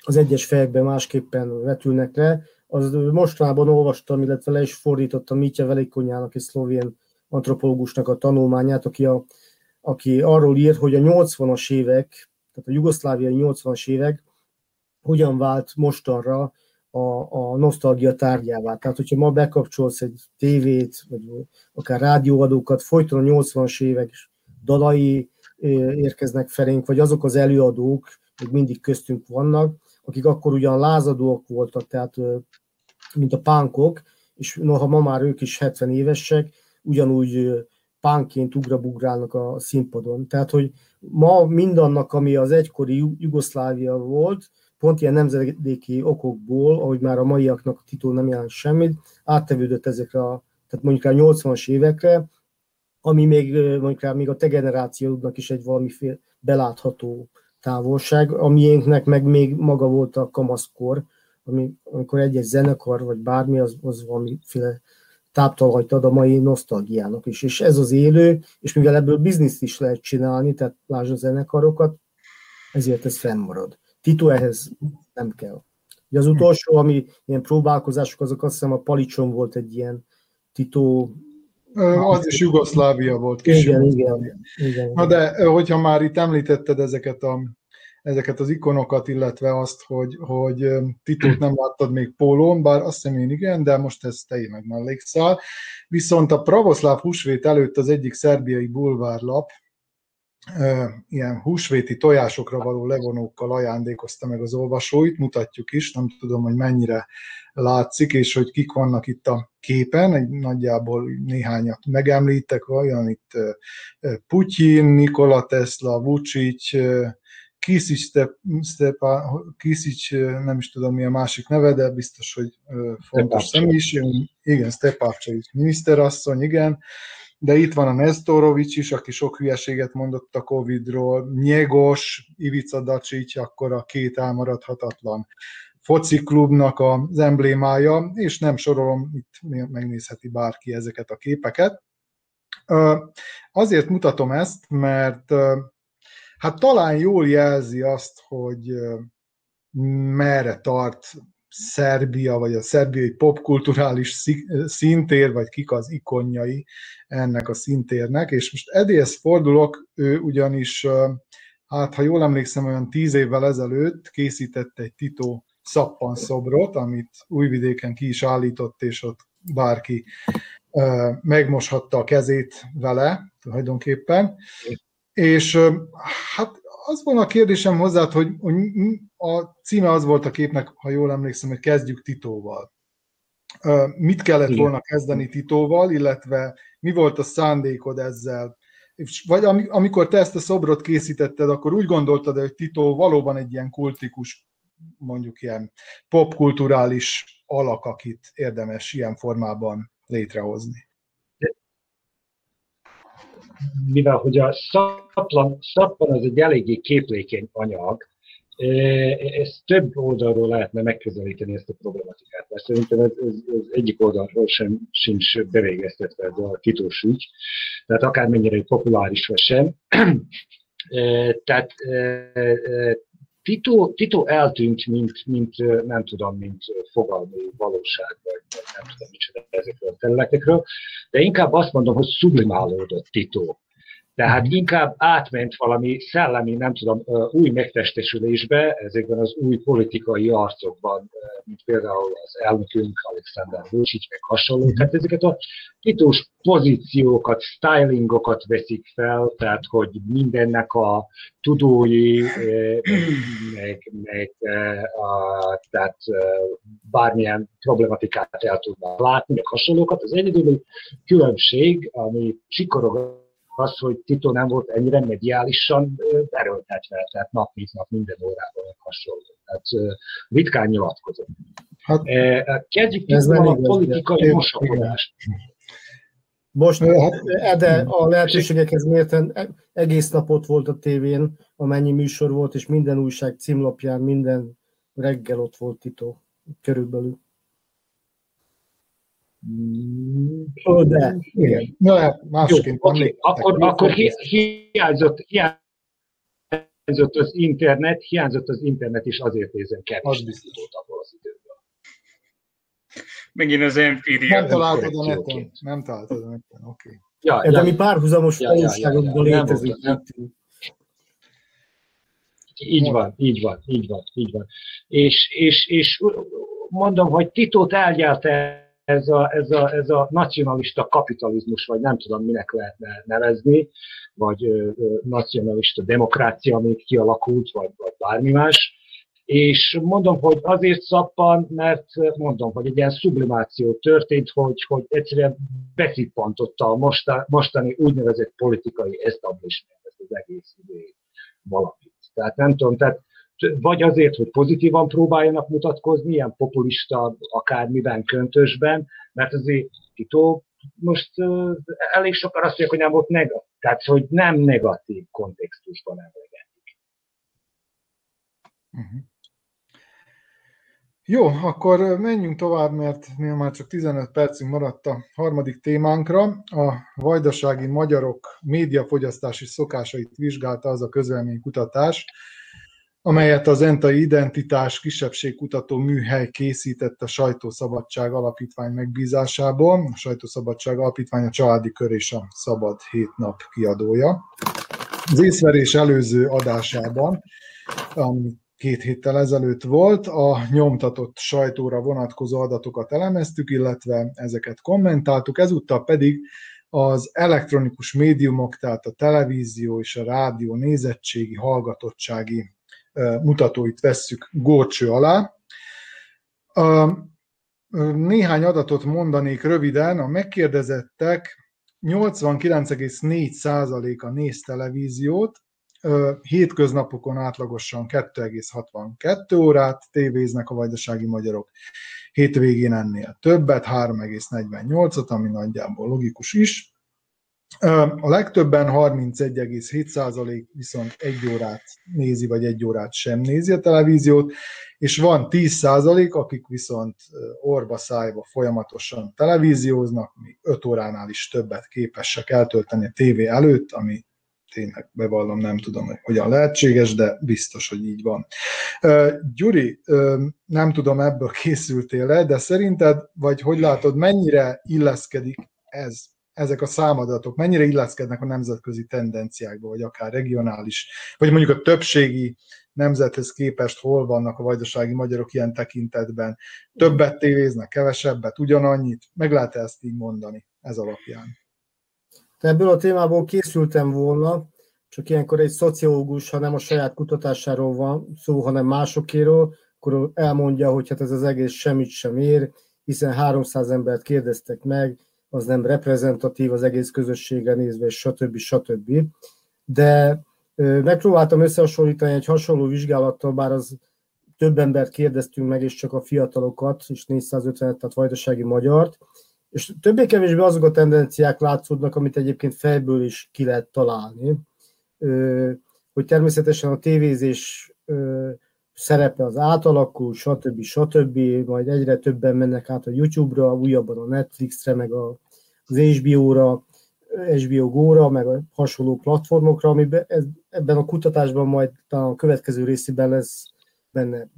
[SPEAKER 4] az egyes fejekben másképpen vetülnek le. Az mostanában olvastam, illetve le is fordítottam Mitya Velikonyának és szlovén antropológusnak a tanulmányát, aki, a, aki arról ír, hogy a 80-as évek, tehát a jugoszláviai 80-as évek hogyan vált mostanra a, a nosztalgia tárgyává. Tehát, hogyha ma bekapcsolsz egy tévét, vagy akár rádióadókat, folyton a 80-as évek dalai érkeznek felénk, vagy azok az előadók, még mindig köztünk vannak, akik akkor ugyan lázadóak voltak, tehát mint a pánkok, és noha ma már ők is 70 évesek, ugyanúgy pánként ugrabugrálnak a színpadon. Tehát, hogy ma mindannak, ami az egykori Jugoszlávia volt, pont ilyen nemzedéki okokból, ahogy már a maiaknak a titul nem jelent semmit, áttevődött ezekre a, tehát mondjuk a 80-as évekre, ami még mondjuk még a te generációdnak is egy valamiféle belátható távolság, a miénknek meg még maga volt a kamaszkor, ami, amikor egy-egy zenekar, vagy bármi, az, az valamiféle táptalajt ad a mai nosztalgiának is. És ez az élő, és mivel ebből bizniszt is lehet csinálni, tehát lásd a zenekarokat, ezért ez fennmarad. Tito ehhez nem kell. Ugye az utolsó, ami ilyen próbálkozások, azok azt hiszem a Palicson volt egy ilyen Tito
[SPEAKER 1] az is Jugoszlávia volt.
[SPEAKER 4] Kis igen, igen, igen.
[SPEAKER 1] Na de, hogyha már itt említetted ezeket, a, ezeket az ikonokat, illetve azt, hogy, hogy Titót nem láttad még pólón, bár azt hiszem én igen, de most ez te meg mellékszál. Viszont a pravoszláv húsvét előtt az egyik szerbiai bulvárlap ilyen húsvéti tojásokra való levonókkal ajándékozta meg az olvasóit, mutatjuk is, nem tudom, hogy mennyire látszik, és hogy kik vannak itt a képen, egy nagyjából néhányat megemlítek, olyan itt Putyin, Nikola Tesla, Vucic, Kisic, Stepa, Kisic, nem is tudom mi a másik neve, de biztos, hogy fontos személyiség. Igen, Stepavcsevics miniszterasszony, igen. De itt van a Nestorovics is, aki sok hülyeséget mondott a Covid-ról, Nyegos, Ivica Dacsics, akkor a két elmaradhatatlan foci klubnak az emblémája, és nem sorolom, itt megnézheti bárki ezeket a képeket. Azért mutatom ezt, mert hát talán jól jelzi azt, hogy merre tart Szerbia, vagy a szerbiai popkulturális szintér, vagy kik az ikonjai ennek a szintérnek, és most Edihez fordulok, ő ugyanis, hát ha jól emlékszem, olyan tíz évvel ezelőtt készített egy Tito szappan szobrot, amit Újvidéken ki is állított, és ott bárki megmoshatta a kezét vele tulajdonképpen. És hát az volna a kérdésem hozzá, hogy, hogy a címe az volt a képnek, ha jól emlékszem, hogy kezdjük Titóval. Mit kellett Igen. volna kezdeni Titóval, illetve mi volt a szándékod ezzel? Vagy amikor te ezt a szobrot készítetted, akkor úgy gondoltad, hogy Tito valóban egy ilyen kultikus, mondjuk ilyen popkulturális alak, akit érdemes ilyen formában létrehozni?
[SPEAKER 2] Mivel hogy a szaplan, szappan az egy eléggé képlékeny anyag, ez több oldalról lehetne megközelíteni ezt a problematikát, mert szerintem ez, ez, ez egyik oldalról sem sincs bevégeztetve ez a titós ügy, tehát akármennyire populáris vagy sem. Tehát Tito, Tito eltűnt, mint, mint, nem tudom, mint fogalmi valóság, vagy nem tudom micsoda ezekről a területekről, de inkább azt mondom, hogy sublimálódott Tito. Tehát mhm. inkább átment valami szellemi, nem tudom, új megtestesülésbe, ezekben az új politikai arcokban, mint például az elnökünk, Alexander Vucic, meg hasonló. Tehát ezeket a titós pozíciókat, stylingokat veszik fel, tehát hogy mindennek a tudói, meg, meg a, tehát bármilyen problematikát el tudnak látni, meg hasonlókat. Az egyedüli különbség, ami sikorog az, hogy Tito nem volt ennyire mediálisan erőltetve, tehát nap mint nap minden órában hasonló. Tehát ritkán nyilatkozott. Hát, Kezdjük ez a politikai mosakodást.
[SPEAKER 4] Most, hát, de a lehetőségekhez mérten e- egész napot volt a tévén, amennyi műsor volt, és minden újság címlapján, minden reggel ott volt Tito, körülbelül.
[SPEAKER 1] Ó, de, igen. Na, hát másként
[SPEAKER 2] Jó, okay. Akkor, akkor hiányzott, hiányzott az internet, hiányzott az internet, és azért nézem kevés biztos abból az időből.
[SPEAKER 3] Megint az empíria.
[SPEAKER 1] Nem találtad a neten. Nem találtad a neten, oké. Okay.
[SPEAKER 4] Ja, ja, de mi párhuzamos ja, valóságokban ja, ja, létezik. Nem, nem.
[SPEAKER 2] Így van, így van, így van, így van. És, és, és mondom, hogy Titót elgyárt ez a, ez, a, ez a nacionalista kapitalizmus, vagy nem tudom, minek lehetne nevezni, vagy ö, ö, nacionalista demokrácia, ami kialakult, vagy, vagy bármi más. És mondom, hogy azért szappan, mert mondom, hogy egy ilyen sublimáció történt, hogy, hogy egyszerűen beszippantotta a mostani úgynevezett politikai establishment, ezt az egész idő valamit. Tehát nem tudom, tehát vagy azért, hogy pozitívan próbáljanak mutatkozni, ilyen populista akármiben, köntösben, mert azért Tito most elég sokan azt mondják, hogy nem volt negatív. Tehát, hogy nem negatív kontextusban emlegetik.
[SPEAKER 1] Uh-huh. Jó, akkor menjünk tovább, mert mi már csak 15 percünk maradt a harmadik témánkra. A vajdasági magyarok médiafogyasztási szokásait vizsgálta az a közvelménykutatás, amelyet az Entai Identitás Kisebbségkutató Műhely készített a Sajtószabadság Alapítvány megbízásából. A Sajtószabadság Alapítvány a Családi Kör és a Szabad Hét Nap kiadója. Az észverés előző adásában, két héttel ezelőtt volt, a nyomtatott sajtóra vonatkozó adatokat elemeztük, illetve ezeket kommentáltuk, ezúttal pedig az elektronikus médiumok, tehát a televízió és a rádió nézettségi, hallgatottsági mutatóit vesszük górcső alá. Néhány adatot mondanék röviden. A megkérdezettek 89,4%-a néz televíziót, hétköznapokon átlagosan 2,62 órát tévéznek a vajdasági magyarok, hétvégén ennél többet, 3,48-at, ami nagyjából logikus is. A legtöbben 31,7% viszont egy órát nézi, vagy egy órát sem nézi a televíziót, és van 10%, akik viszont orba szájba folyamatosan televízióznak, még 5 óránál is többet képesek eltölteni a tévé előtt, ami tényleg bevallom, nem tudom, hogy hogyan lehetséges, de biztos, hogy így van. Gyuri, nem tudom, ebből készültél le, de szerinted, vagy hogy látod, mennyire illeszkedik ez ezek a számadatok mennyire illeszkednek a nemzetközi tendenciákba, vagy akár regionális, vagy mondjuk a többségi nemzethez képest hol vannak a vajdasági magyarok ilyen tekintetben. Többet tévéznek, kevesebbet, ugyanannyit? Meg lehet -e ezt így mondani ez alapján?
[SPEAKER 4] Ebből a témából készültem volna, csak ilyenkor egy szociológus, ha nem a saját kutatásáról van szó, hanem másokéről, akkor elmondja, hogy hát ez az egész semmit sem ér, hiszen 300 embert kérdeztek meg, az nem reprezentatív az egész közösségre nézve, és stb. stb. De megpróbáltam összehasonlítani egy hasonló vizsgálattal, bár az több embert kérdeztünk meg, és csak a fiatalokat, és 450, tehát vajdasági magyart, és többé-kevésbé azok a tendenciák látszódnak, amit egyébként fejből is ki lehet találni, hogy természetesen a tévézés szerepe az átalakul, stb. stb. Majd egyre többen mennek át a YouTube-ra, újabban a Netflixre, meg a, az HBO-ra, HBO Go-ra, meg a hasonló platformokra, ami ez, ebben a kutatásban majd a következő részében lesz benne.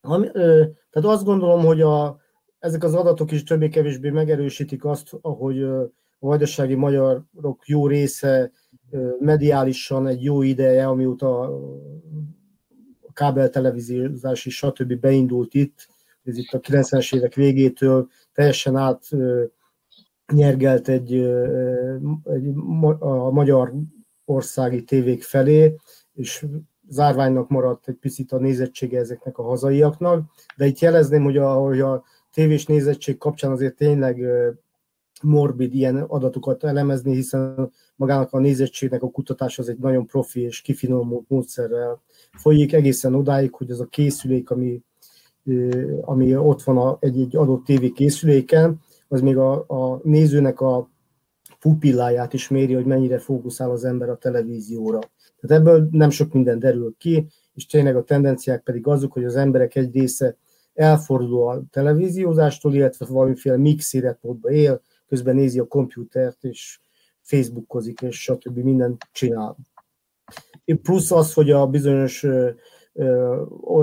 [SPEAKER 4] Ami, ö, tehát azt gondolom, hogy a, ezek az adatok is többé-kevésbé megerősítik azt, hogy a vajdasági magyarok jó része mediálisan egy jó ideje, amióta kábeltelevíziózás és stb. beindult itt, ez itt a 90-es évek végétől teljesen át nyergelt egy, egy a magyar országi tévék felé, és zárványnak maradt egy picit a nézettsége ezeknek a hazaiaknak, de itt jelezném, hogy a, hogy a tévés nézettség kapcsán azért tényleg morbid ilyen adatokat elemezni, hiszen magának a nézettségnek a kutatás az egy nagyon profi és kifinomult módszerrel folyik egészen odáig, hogy az a készülék, ami, ami ott van a, egy, egy adott tévé készüléken, az még a, a nézőnek a pupilláját is méri, hogy mennyire fókuszál az ember a televízióra. Tehát ebből nem sok minden derül ki, és tényleg a tendenciák pedig azok, hogy az emberek egy része elfordul a televíziózástól, illetve valamiféle mix életmódba él, közben nézi a komputert, és Facebookozik, és stb. mindent csinál. Plusz az, hogy a bizonyos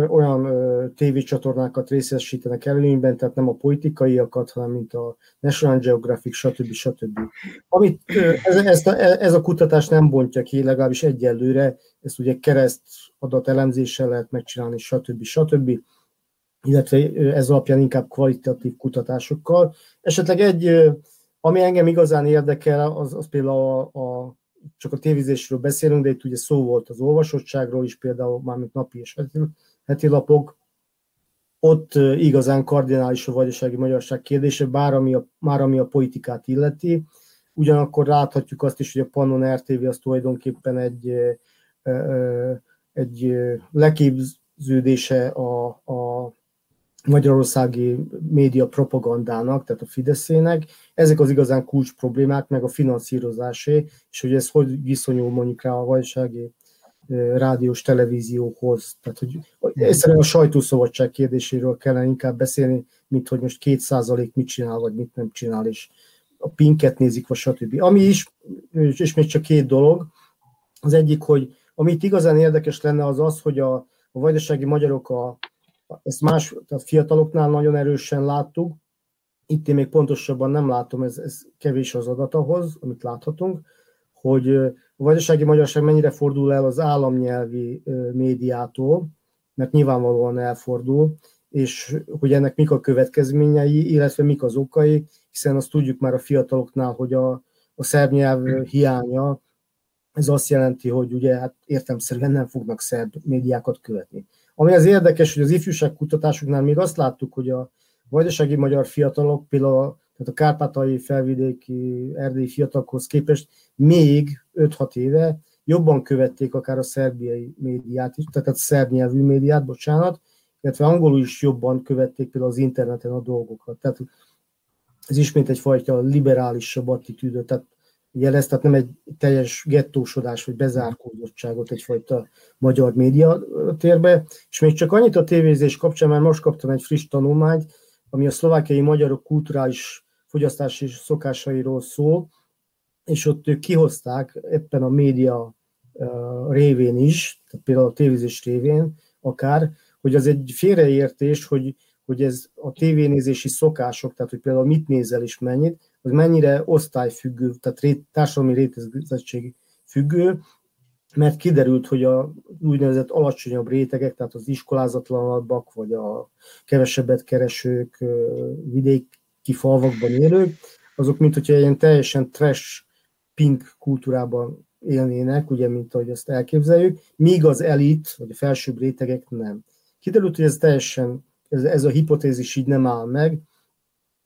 [SPEAKER 4] olyan tévécsatornákat részesítenek előnyben, tehát nem a politikaiakat, hanem mint a National Geographic, stb. stb. Amit ez, ez, ez a kutatás nem bontja ki, legalábbis egyelőre, ezt ugye kereszt adat elemzéssel lehet megcsinálni, stb. stb. illetve ez alapján inkább kvalitatív kutatásokkal. Esetleg egy, ami engem igazán érdekel, az, az például a, a csak a tévizésről beszélünk, de itt ugye szó volt az olvasottságról is, például mármint napi és heti, heti lapok. Ott igazán kardinális a vajdasági magyarság kérdése, bár ami a, már ami a politikát illeti. Ugyanakkor láthatjuk azt is, hogy a Pannon RTV az tulajdonképpen egy, egy leképződése a, a magyarországi média propagandának, tehát a Fideszének. Ezek az igazán kulcs problémák, meg a finanszírozásé, és hogy ez hogy viszonyul mondjuk rá a vajsági rádiós televízióhoz. Tehát, hogy egyszerűen a sajtószabadság kérdéséről kellene inkább beszélni, mint hogy most két százalék mit csinál, vagy mit nem csinál, és a pinket nézik, vagy stb. Ami is, és még csak két dolog. Az egyik, hogy amit igazán érdekes lenne, az az, hogy a, a vajdasági magyarok a, ezt más, tehát fiataloknál nagyon erősen láttuk, itt én még pontosabban nem látom, ez, ez kevés az adat ahhoz, amit láthatunk, hogy a vajdasági magyarság mennyire fordul el az államnyelvi médiától, mert nyilvánvalóan elfordul, és hogy ennek mik a következményei, illetve mik az okai, hiszen azt tudjuk már a fiataloknál, hogy a, a szerb nyelv hiánya, ez azt jelenti, hogy ugye hát értelmszerűen nem fognak szerb médiákat követni. Ami az érdekes, hogy az ifjúság kutatásoknál még azt láttuk, hogy a vajdasági magyar fiatalok, például tehát a kárpátai felvidéki erdélyi fiatalokhoz képest még 5-6 éve jobban követték akár a szerbiai médiát is, tehát a szerb nyelvű médiát, bocsánat, illetve angolul is jobban követték például az interneten a dolgokat. Tehát ez ismét egyfajta liberálisabb attitűdöt, tehát jelez, tehát nem egy teljes gettósodás vagy bezárkózottságot egyfajta magyar média térbe. És még csak annyit a tévézés kapcsán, mert most kaptam egy friss tanulmányt, ami a szlovákiai magyarok kulturális fogyasztási szokásairól szól, és ott ők kihozták éppen a média révén is, tehát például a tévézés révén akár, hogy az egy félreértés, hogy, hogy ez a tévénézési szokások, tehát hogy például mit nézel és mennyit, az mennyire osztályfüggő, tehát rét, társadalmi rétezettség függő, mert kiderült, hogy a úgynevezett alacsonyabb rétegek, tehát az iskolázatlanabbak, vagy a kevesebbet keresők, vidéki falvakban élők, azok, mint hogyha ilyen teljesen trash pink kultúrában élnének, ugye, mint ahogy ezt elképzeljük, míg az elit, vagy a felsőbb rétegek nem. Kiderült, hogy ez teljesen, ez, ez a hipotézis így nem áll meg,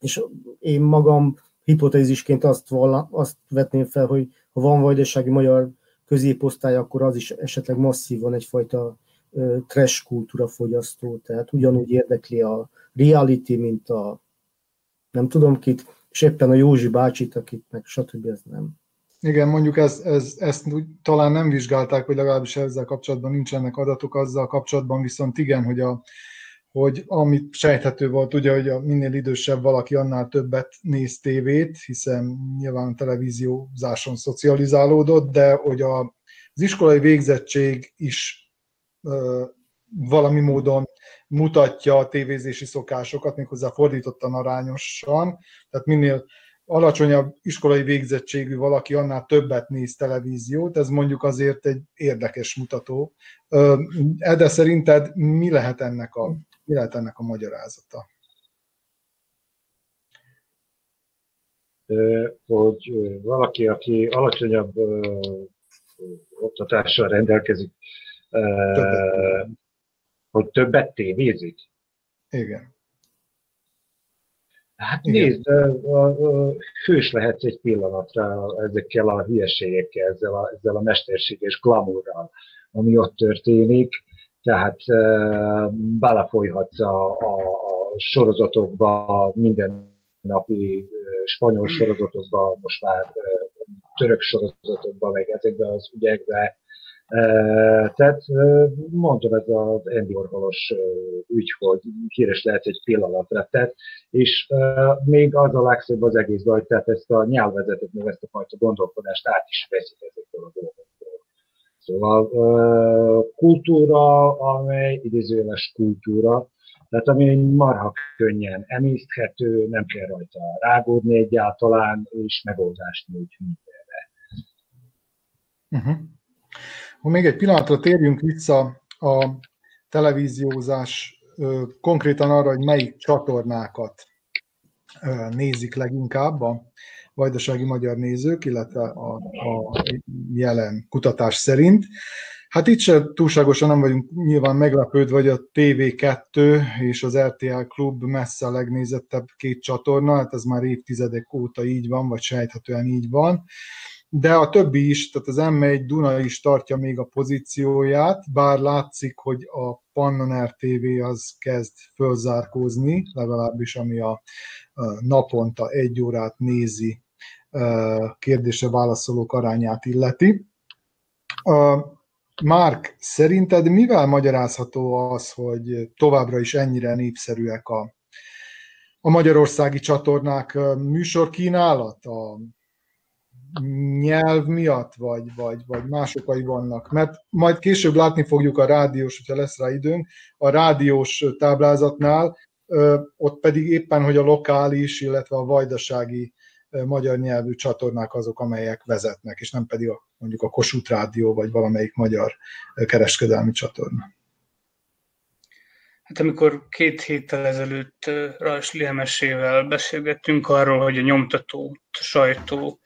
[SPEAKER 4] és én magam hipotézisként azt, vala, azt vetném fel, hogy ha van vajdasági magyar középosztály, akkor az is esetleg masszívan egyfajta ö, trash kultúra fogyasztó, tehát ugyanúgy érdekli a reality, mint a nem tudom kit, és éppen a Józsi bácsit, akit meg stb. ez nem.
[SPEAKER 1] Igen, mondjuk ez, ez, ezt talán nem vizsgálták, vagy legalábbis ezzel kapcsolatban nincsenek adatok, azzal kapcsolatban viszont igen, hogy, a, hogy amit sejthető volt, ugye, hogy a minél idősebb valaki, annál többet néz tévét, hiszen nyilván televíziózáson szocializálódott, de hogy a, az iskolai végzettség is ö, valami módon mutatja a tévézési szokásokat, méghozzá fordítottan arányosan, tehát minél alacsonyabb iskolai végzettségű valaki, annál többet néz televíziót, ez mondjuk azért egy érdekes mutató. De szerinted mi lehet ennek a, mi lehet ennek a magyarázata?
[SPEAKER 2] Hogy valaki, aki alacsonyabb oktatással rendelkezik, többet. hogy többet tévézik?
[SPEAKER 1] Igen.
[SPEAKER 2] Hát Igen. nézd, hős lehetsz egy pillanatra ezekkel a hülyeségekkel, ezzel a, ezzel a mesterséges glamourral, ami ott történik. Tehát belefolyhatsz a, a, sorozatokba, minden napi spanyol sorozatokba, most már török sorozatokba, meg ezekbe az ügyekbe, tehát mondom, ez az Andy Orholos ügy, hogy híres lehet egy pillanatra. Tett, és még az a legszebb az egész hogy tehát ezt a nyelvezetet, meg ezt a fajta gondolkodást át is veszik ezekből a dolgokból. Szóval kultúra, amely idézőjeles kultúra, tehát ami marha könnyen emészthető, nem kell rajta rágódni egyáltalán, és megoldást nyújt mindenre.
[SPEAKER 1] Uh-huh. Ha még egy pillanatra térjünk vissza a televíziózás konkrétan arra, hogy melyik csatornákat nézik leginkább a vajdasági magyar nézők, illetve a, a jelen kutatás szerint. Hát itt se túlságosan nem vagyunk nyilván meglepődve, hogy a TV2 és az RTL Klub messze a legnézettebb két csatorna, hát ez már évtizedek óta így van, vagy sejthetően így van de a többi is, tehát az M1 Duna is tartja még a pozícióját, bár látszik, hogy a Pannon RTV az kezd fölzárkózni, legalábbis ami a naponta egy órát nézi kérdése válaszolók arányát illeti. Márk, szerinted mivel magyarázható az, hogy továbbra is ennyire népszerűek a, a magyarországi csatornák műsorkínálat, a nyelv miatt, vagy, vagy, vagy más okai vannak. Mert majd később látni fogjuk a rádiós, hogyha lesz rá időnk, a rádiós táblázatnál, ott pedig éppen, hogy a lokális, illetve a vajdasági magyar nyelvű csatornák azok, amelyek vezetnek, és nem pedig a, mondjuk a Kossuth Rádió, vagy valamelyik magyar kereskedelmi csatorna.
[SPEAKER 3] Hát amikor két héttel ezelőtt Rajs Liemesével beszélgettünk arról, hogy a nyomtató, sajtó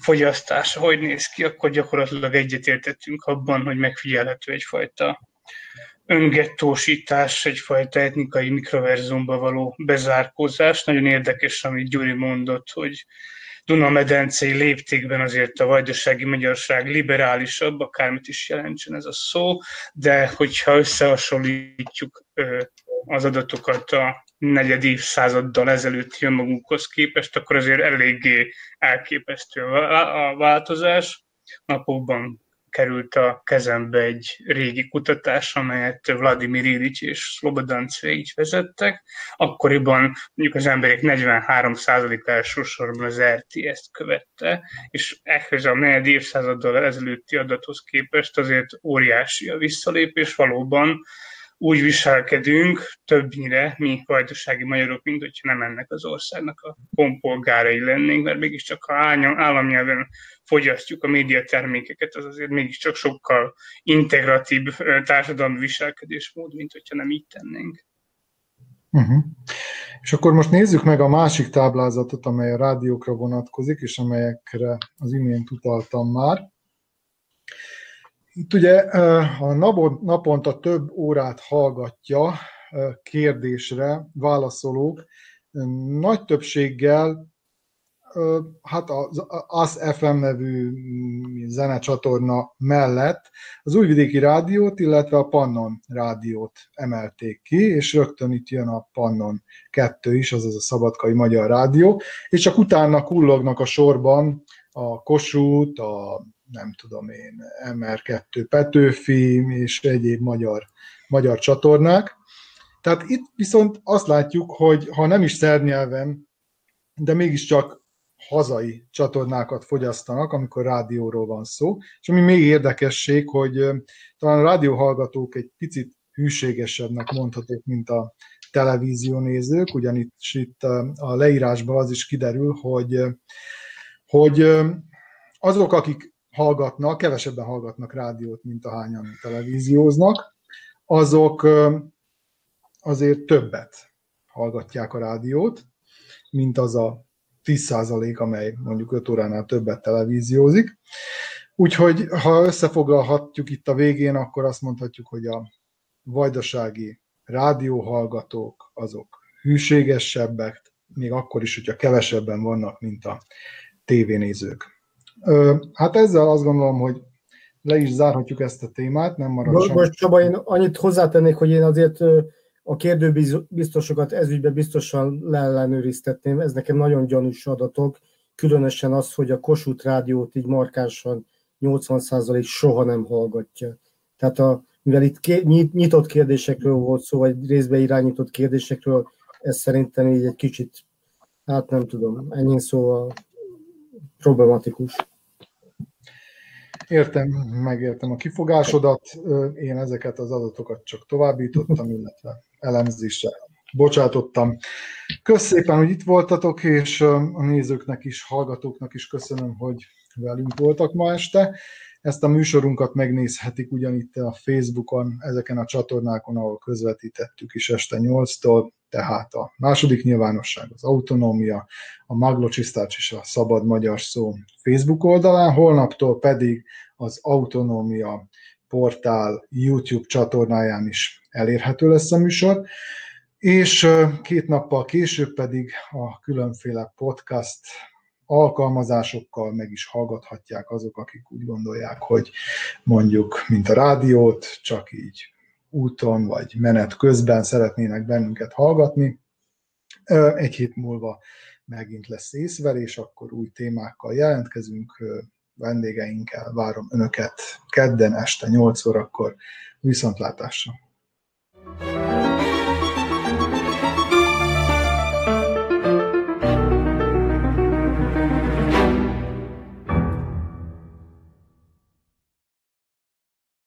[SPEAKER 3] fogyasztása hogy néz ki, akkor gyakorlatilag egyetértettünk abban, hogy megfigyelhető egyfajta öngettósítás, egyfajta etnikai mikroverzumba való bezárkózás. Nagyon érdekes, amit Gyuri mondott, hogy Duna-medencei léptékben azért a vajdasági magyarság liberálisabb, akármit is jelentsen ez a szó, de hogyha összehasonlítjuk az adatokat a negyed évszázaddal ezelőtt önmagunkhoz képest, akkor azért eléggé elképesztő a változás. Napokban került a kezembe egy régi kutatás, amelyet Vladimir Ilic és Slobodan Cvejic vezettek. Akkoriban mondjuk az emberek 43%-a elsősorban az RTS-t követte, és ehhez a negyed évszázaddal ezelőtti adathoz képest azért óriási a visszalépés, valóban úgy viselkedünk többnyire mi vajdasági magyarok, mint hogyha nem ennek az országnak a kompolgárai lennénk, mert mégiscsak ha államnyelven fogyasztjuk a médiatermékeket, az azért mégiscsak sokkal integratív társadalmi viselkedésmód, mint hogyha nem így tennénk.
[SPEAKER 1] Uh-huh. És akkor most nézzük meg a másik táblázatot, amely a rádiókra vonatkozik, és amelyekre az imént utaltam már. Itt ugye a naponta több órát hallgatja kérdésre válaszolók, nagy többséggel hát az AS FM nevű mm, zenecsatorna mellett az Újvidéki Rádiót, illetve a Pannon Rádiót emelték ki, és rögtön itt jön a Pannon 2 is, azaz a Szabadkai Magyar Rádió, és csak utána kullognak a sorban a Kossuth, a nem tudom én, MR2 Petőfi és egyéb magyar, magyar csatornák. Tehát itt viszont azt látjuk, hogy ha nem is szernyelven, de mégiscsak hazai csatornákat fogyasztanak, amikor rádióról van szó. És ami még érdekesség, hogy talán a rádióhallgatók egy picit hűségesebbnek mondhatók, mint a televízió nézők, ugyanis itt a leírásban az is kiderül, hogy, hogy azok, akik hallgatnak, kevesebben hallgatnak rádiót, mint ahányan televízióznak, azok azért többet hallgatják a rádiót, mint az a 10% amely mondjuk 5 óránál többet televíziózik. Úgyhogy ha összefoglalhatjuk itt a végén, akkor azt mondhatjuk, hogy a vajdasági rádióhallgatók azok hűségesebbek, még akkor is, hogyha kevesebben vannak, mint a tévénézők. Hát ezzel azt gondolom, hogy le is zárhatjuk ezt a témát, nem marad
[SPEAKER 4] Most, most Csaba, én annyit hozzátennék, hogy én azért a kérdőbiztosokat ezügyben biztosan leellenőriztetném, ez nekem nagyon gyanús adatok, különösen az, hogy a Kossuth rádiót így markánsan 80% soha nem hallgatja. Tehát a, mivel itt nyitott kérdésekről volt szó, vagy részbe irányított kérdésekről, ez szerintem így egy kicsit, hát nem tudom, ennyi szóval problematikus.
[SPEAKER 1] Értem, megértem a kifogásodat, én ezeket az adatokat csak továbbítottam, illetve elemzésre bocsátottam. Köszönöm szépen, hogy itt voltatok, és a nézőknek is, hallgatóknak is köszönöm, hogy velünk voltak ma este. Ezt a műsorunkat megnézhetik ugyanitt a Facebookon, ezeken a csatornákon, ahol közvetítettük is este 8-tól, tehát a második nyilvánosság, az autonómia, a Maglocsisztács és a Szabad Magyar Szó Facebook oldalán, holnaptól pedig az autonómia portál YouTube csatornáján is elérhető lesz a műsor, és két nappal később pedig a különféle podcast alkalmazásokkal meg is hallgathatják azok, akik úgy gondolják, hogy mondjuk, mint a rádiót, csak így úton vagy menet közben szeretnének bennünket hallgatni. Egy hét múlva megint lesz észverés, akkor új témákkal jelentkezünk, vendégeinkkel. Várom Önöket kedden este 8 órakor. Viszontlátásra! thank you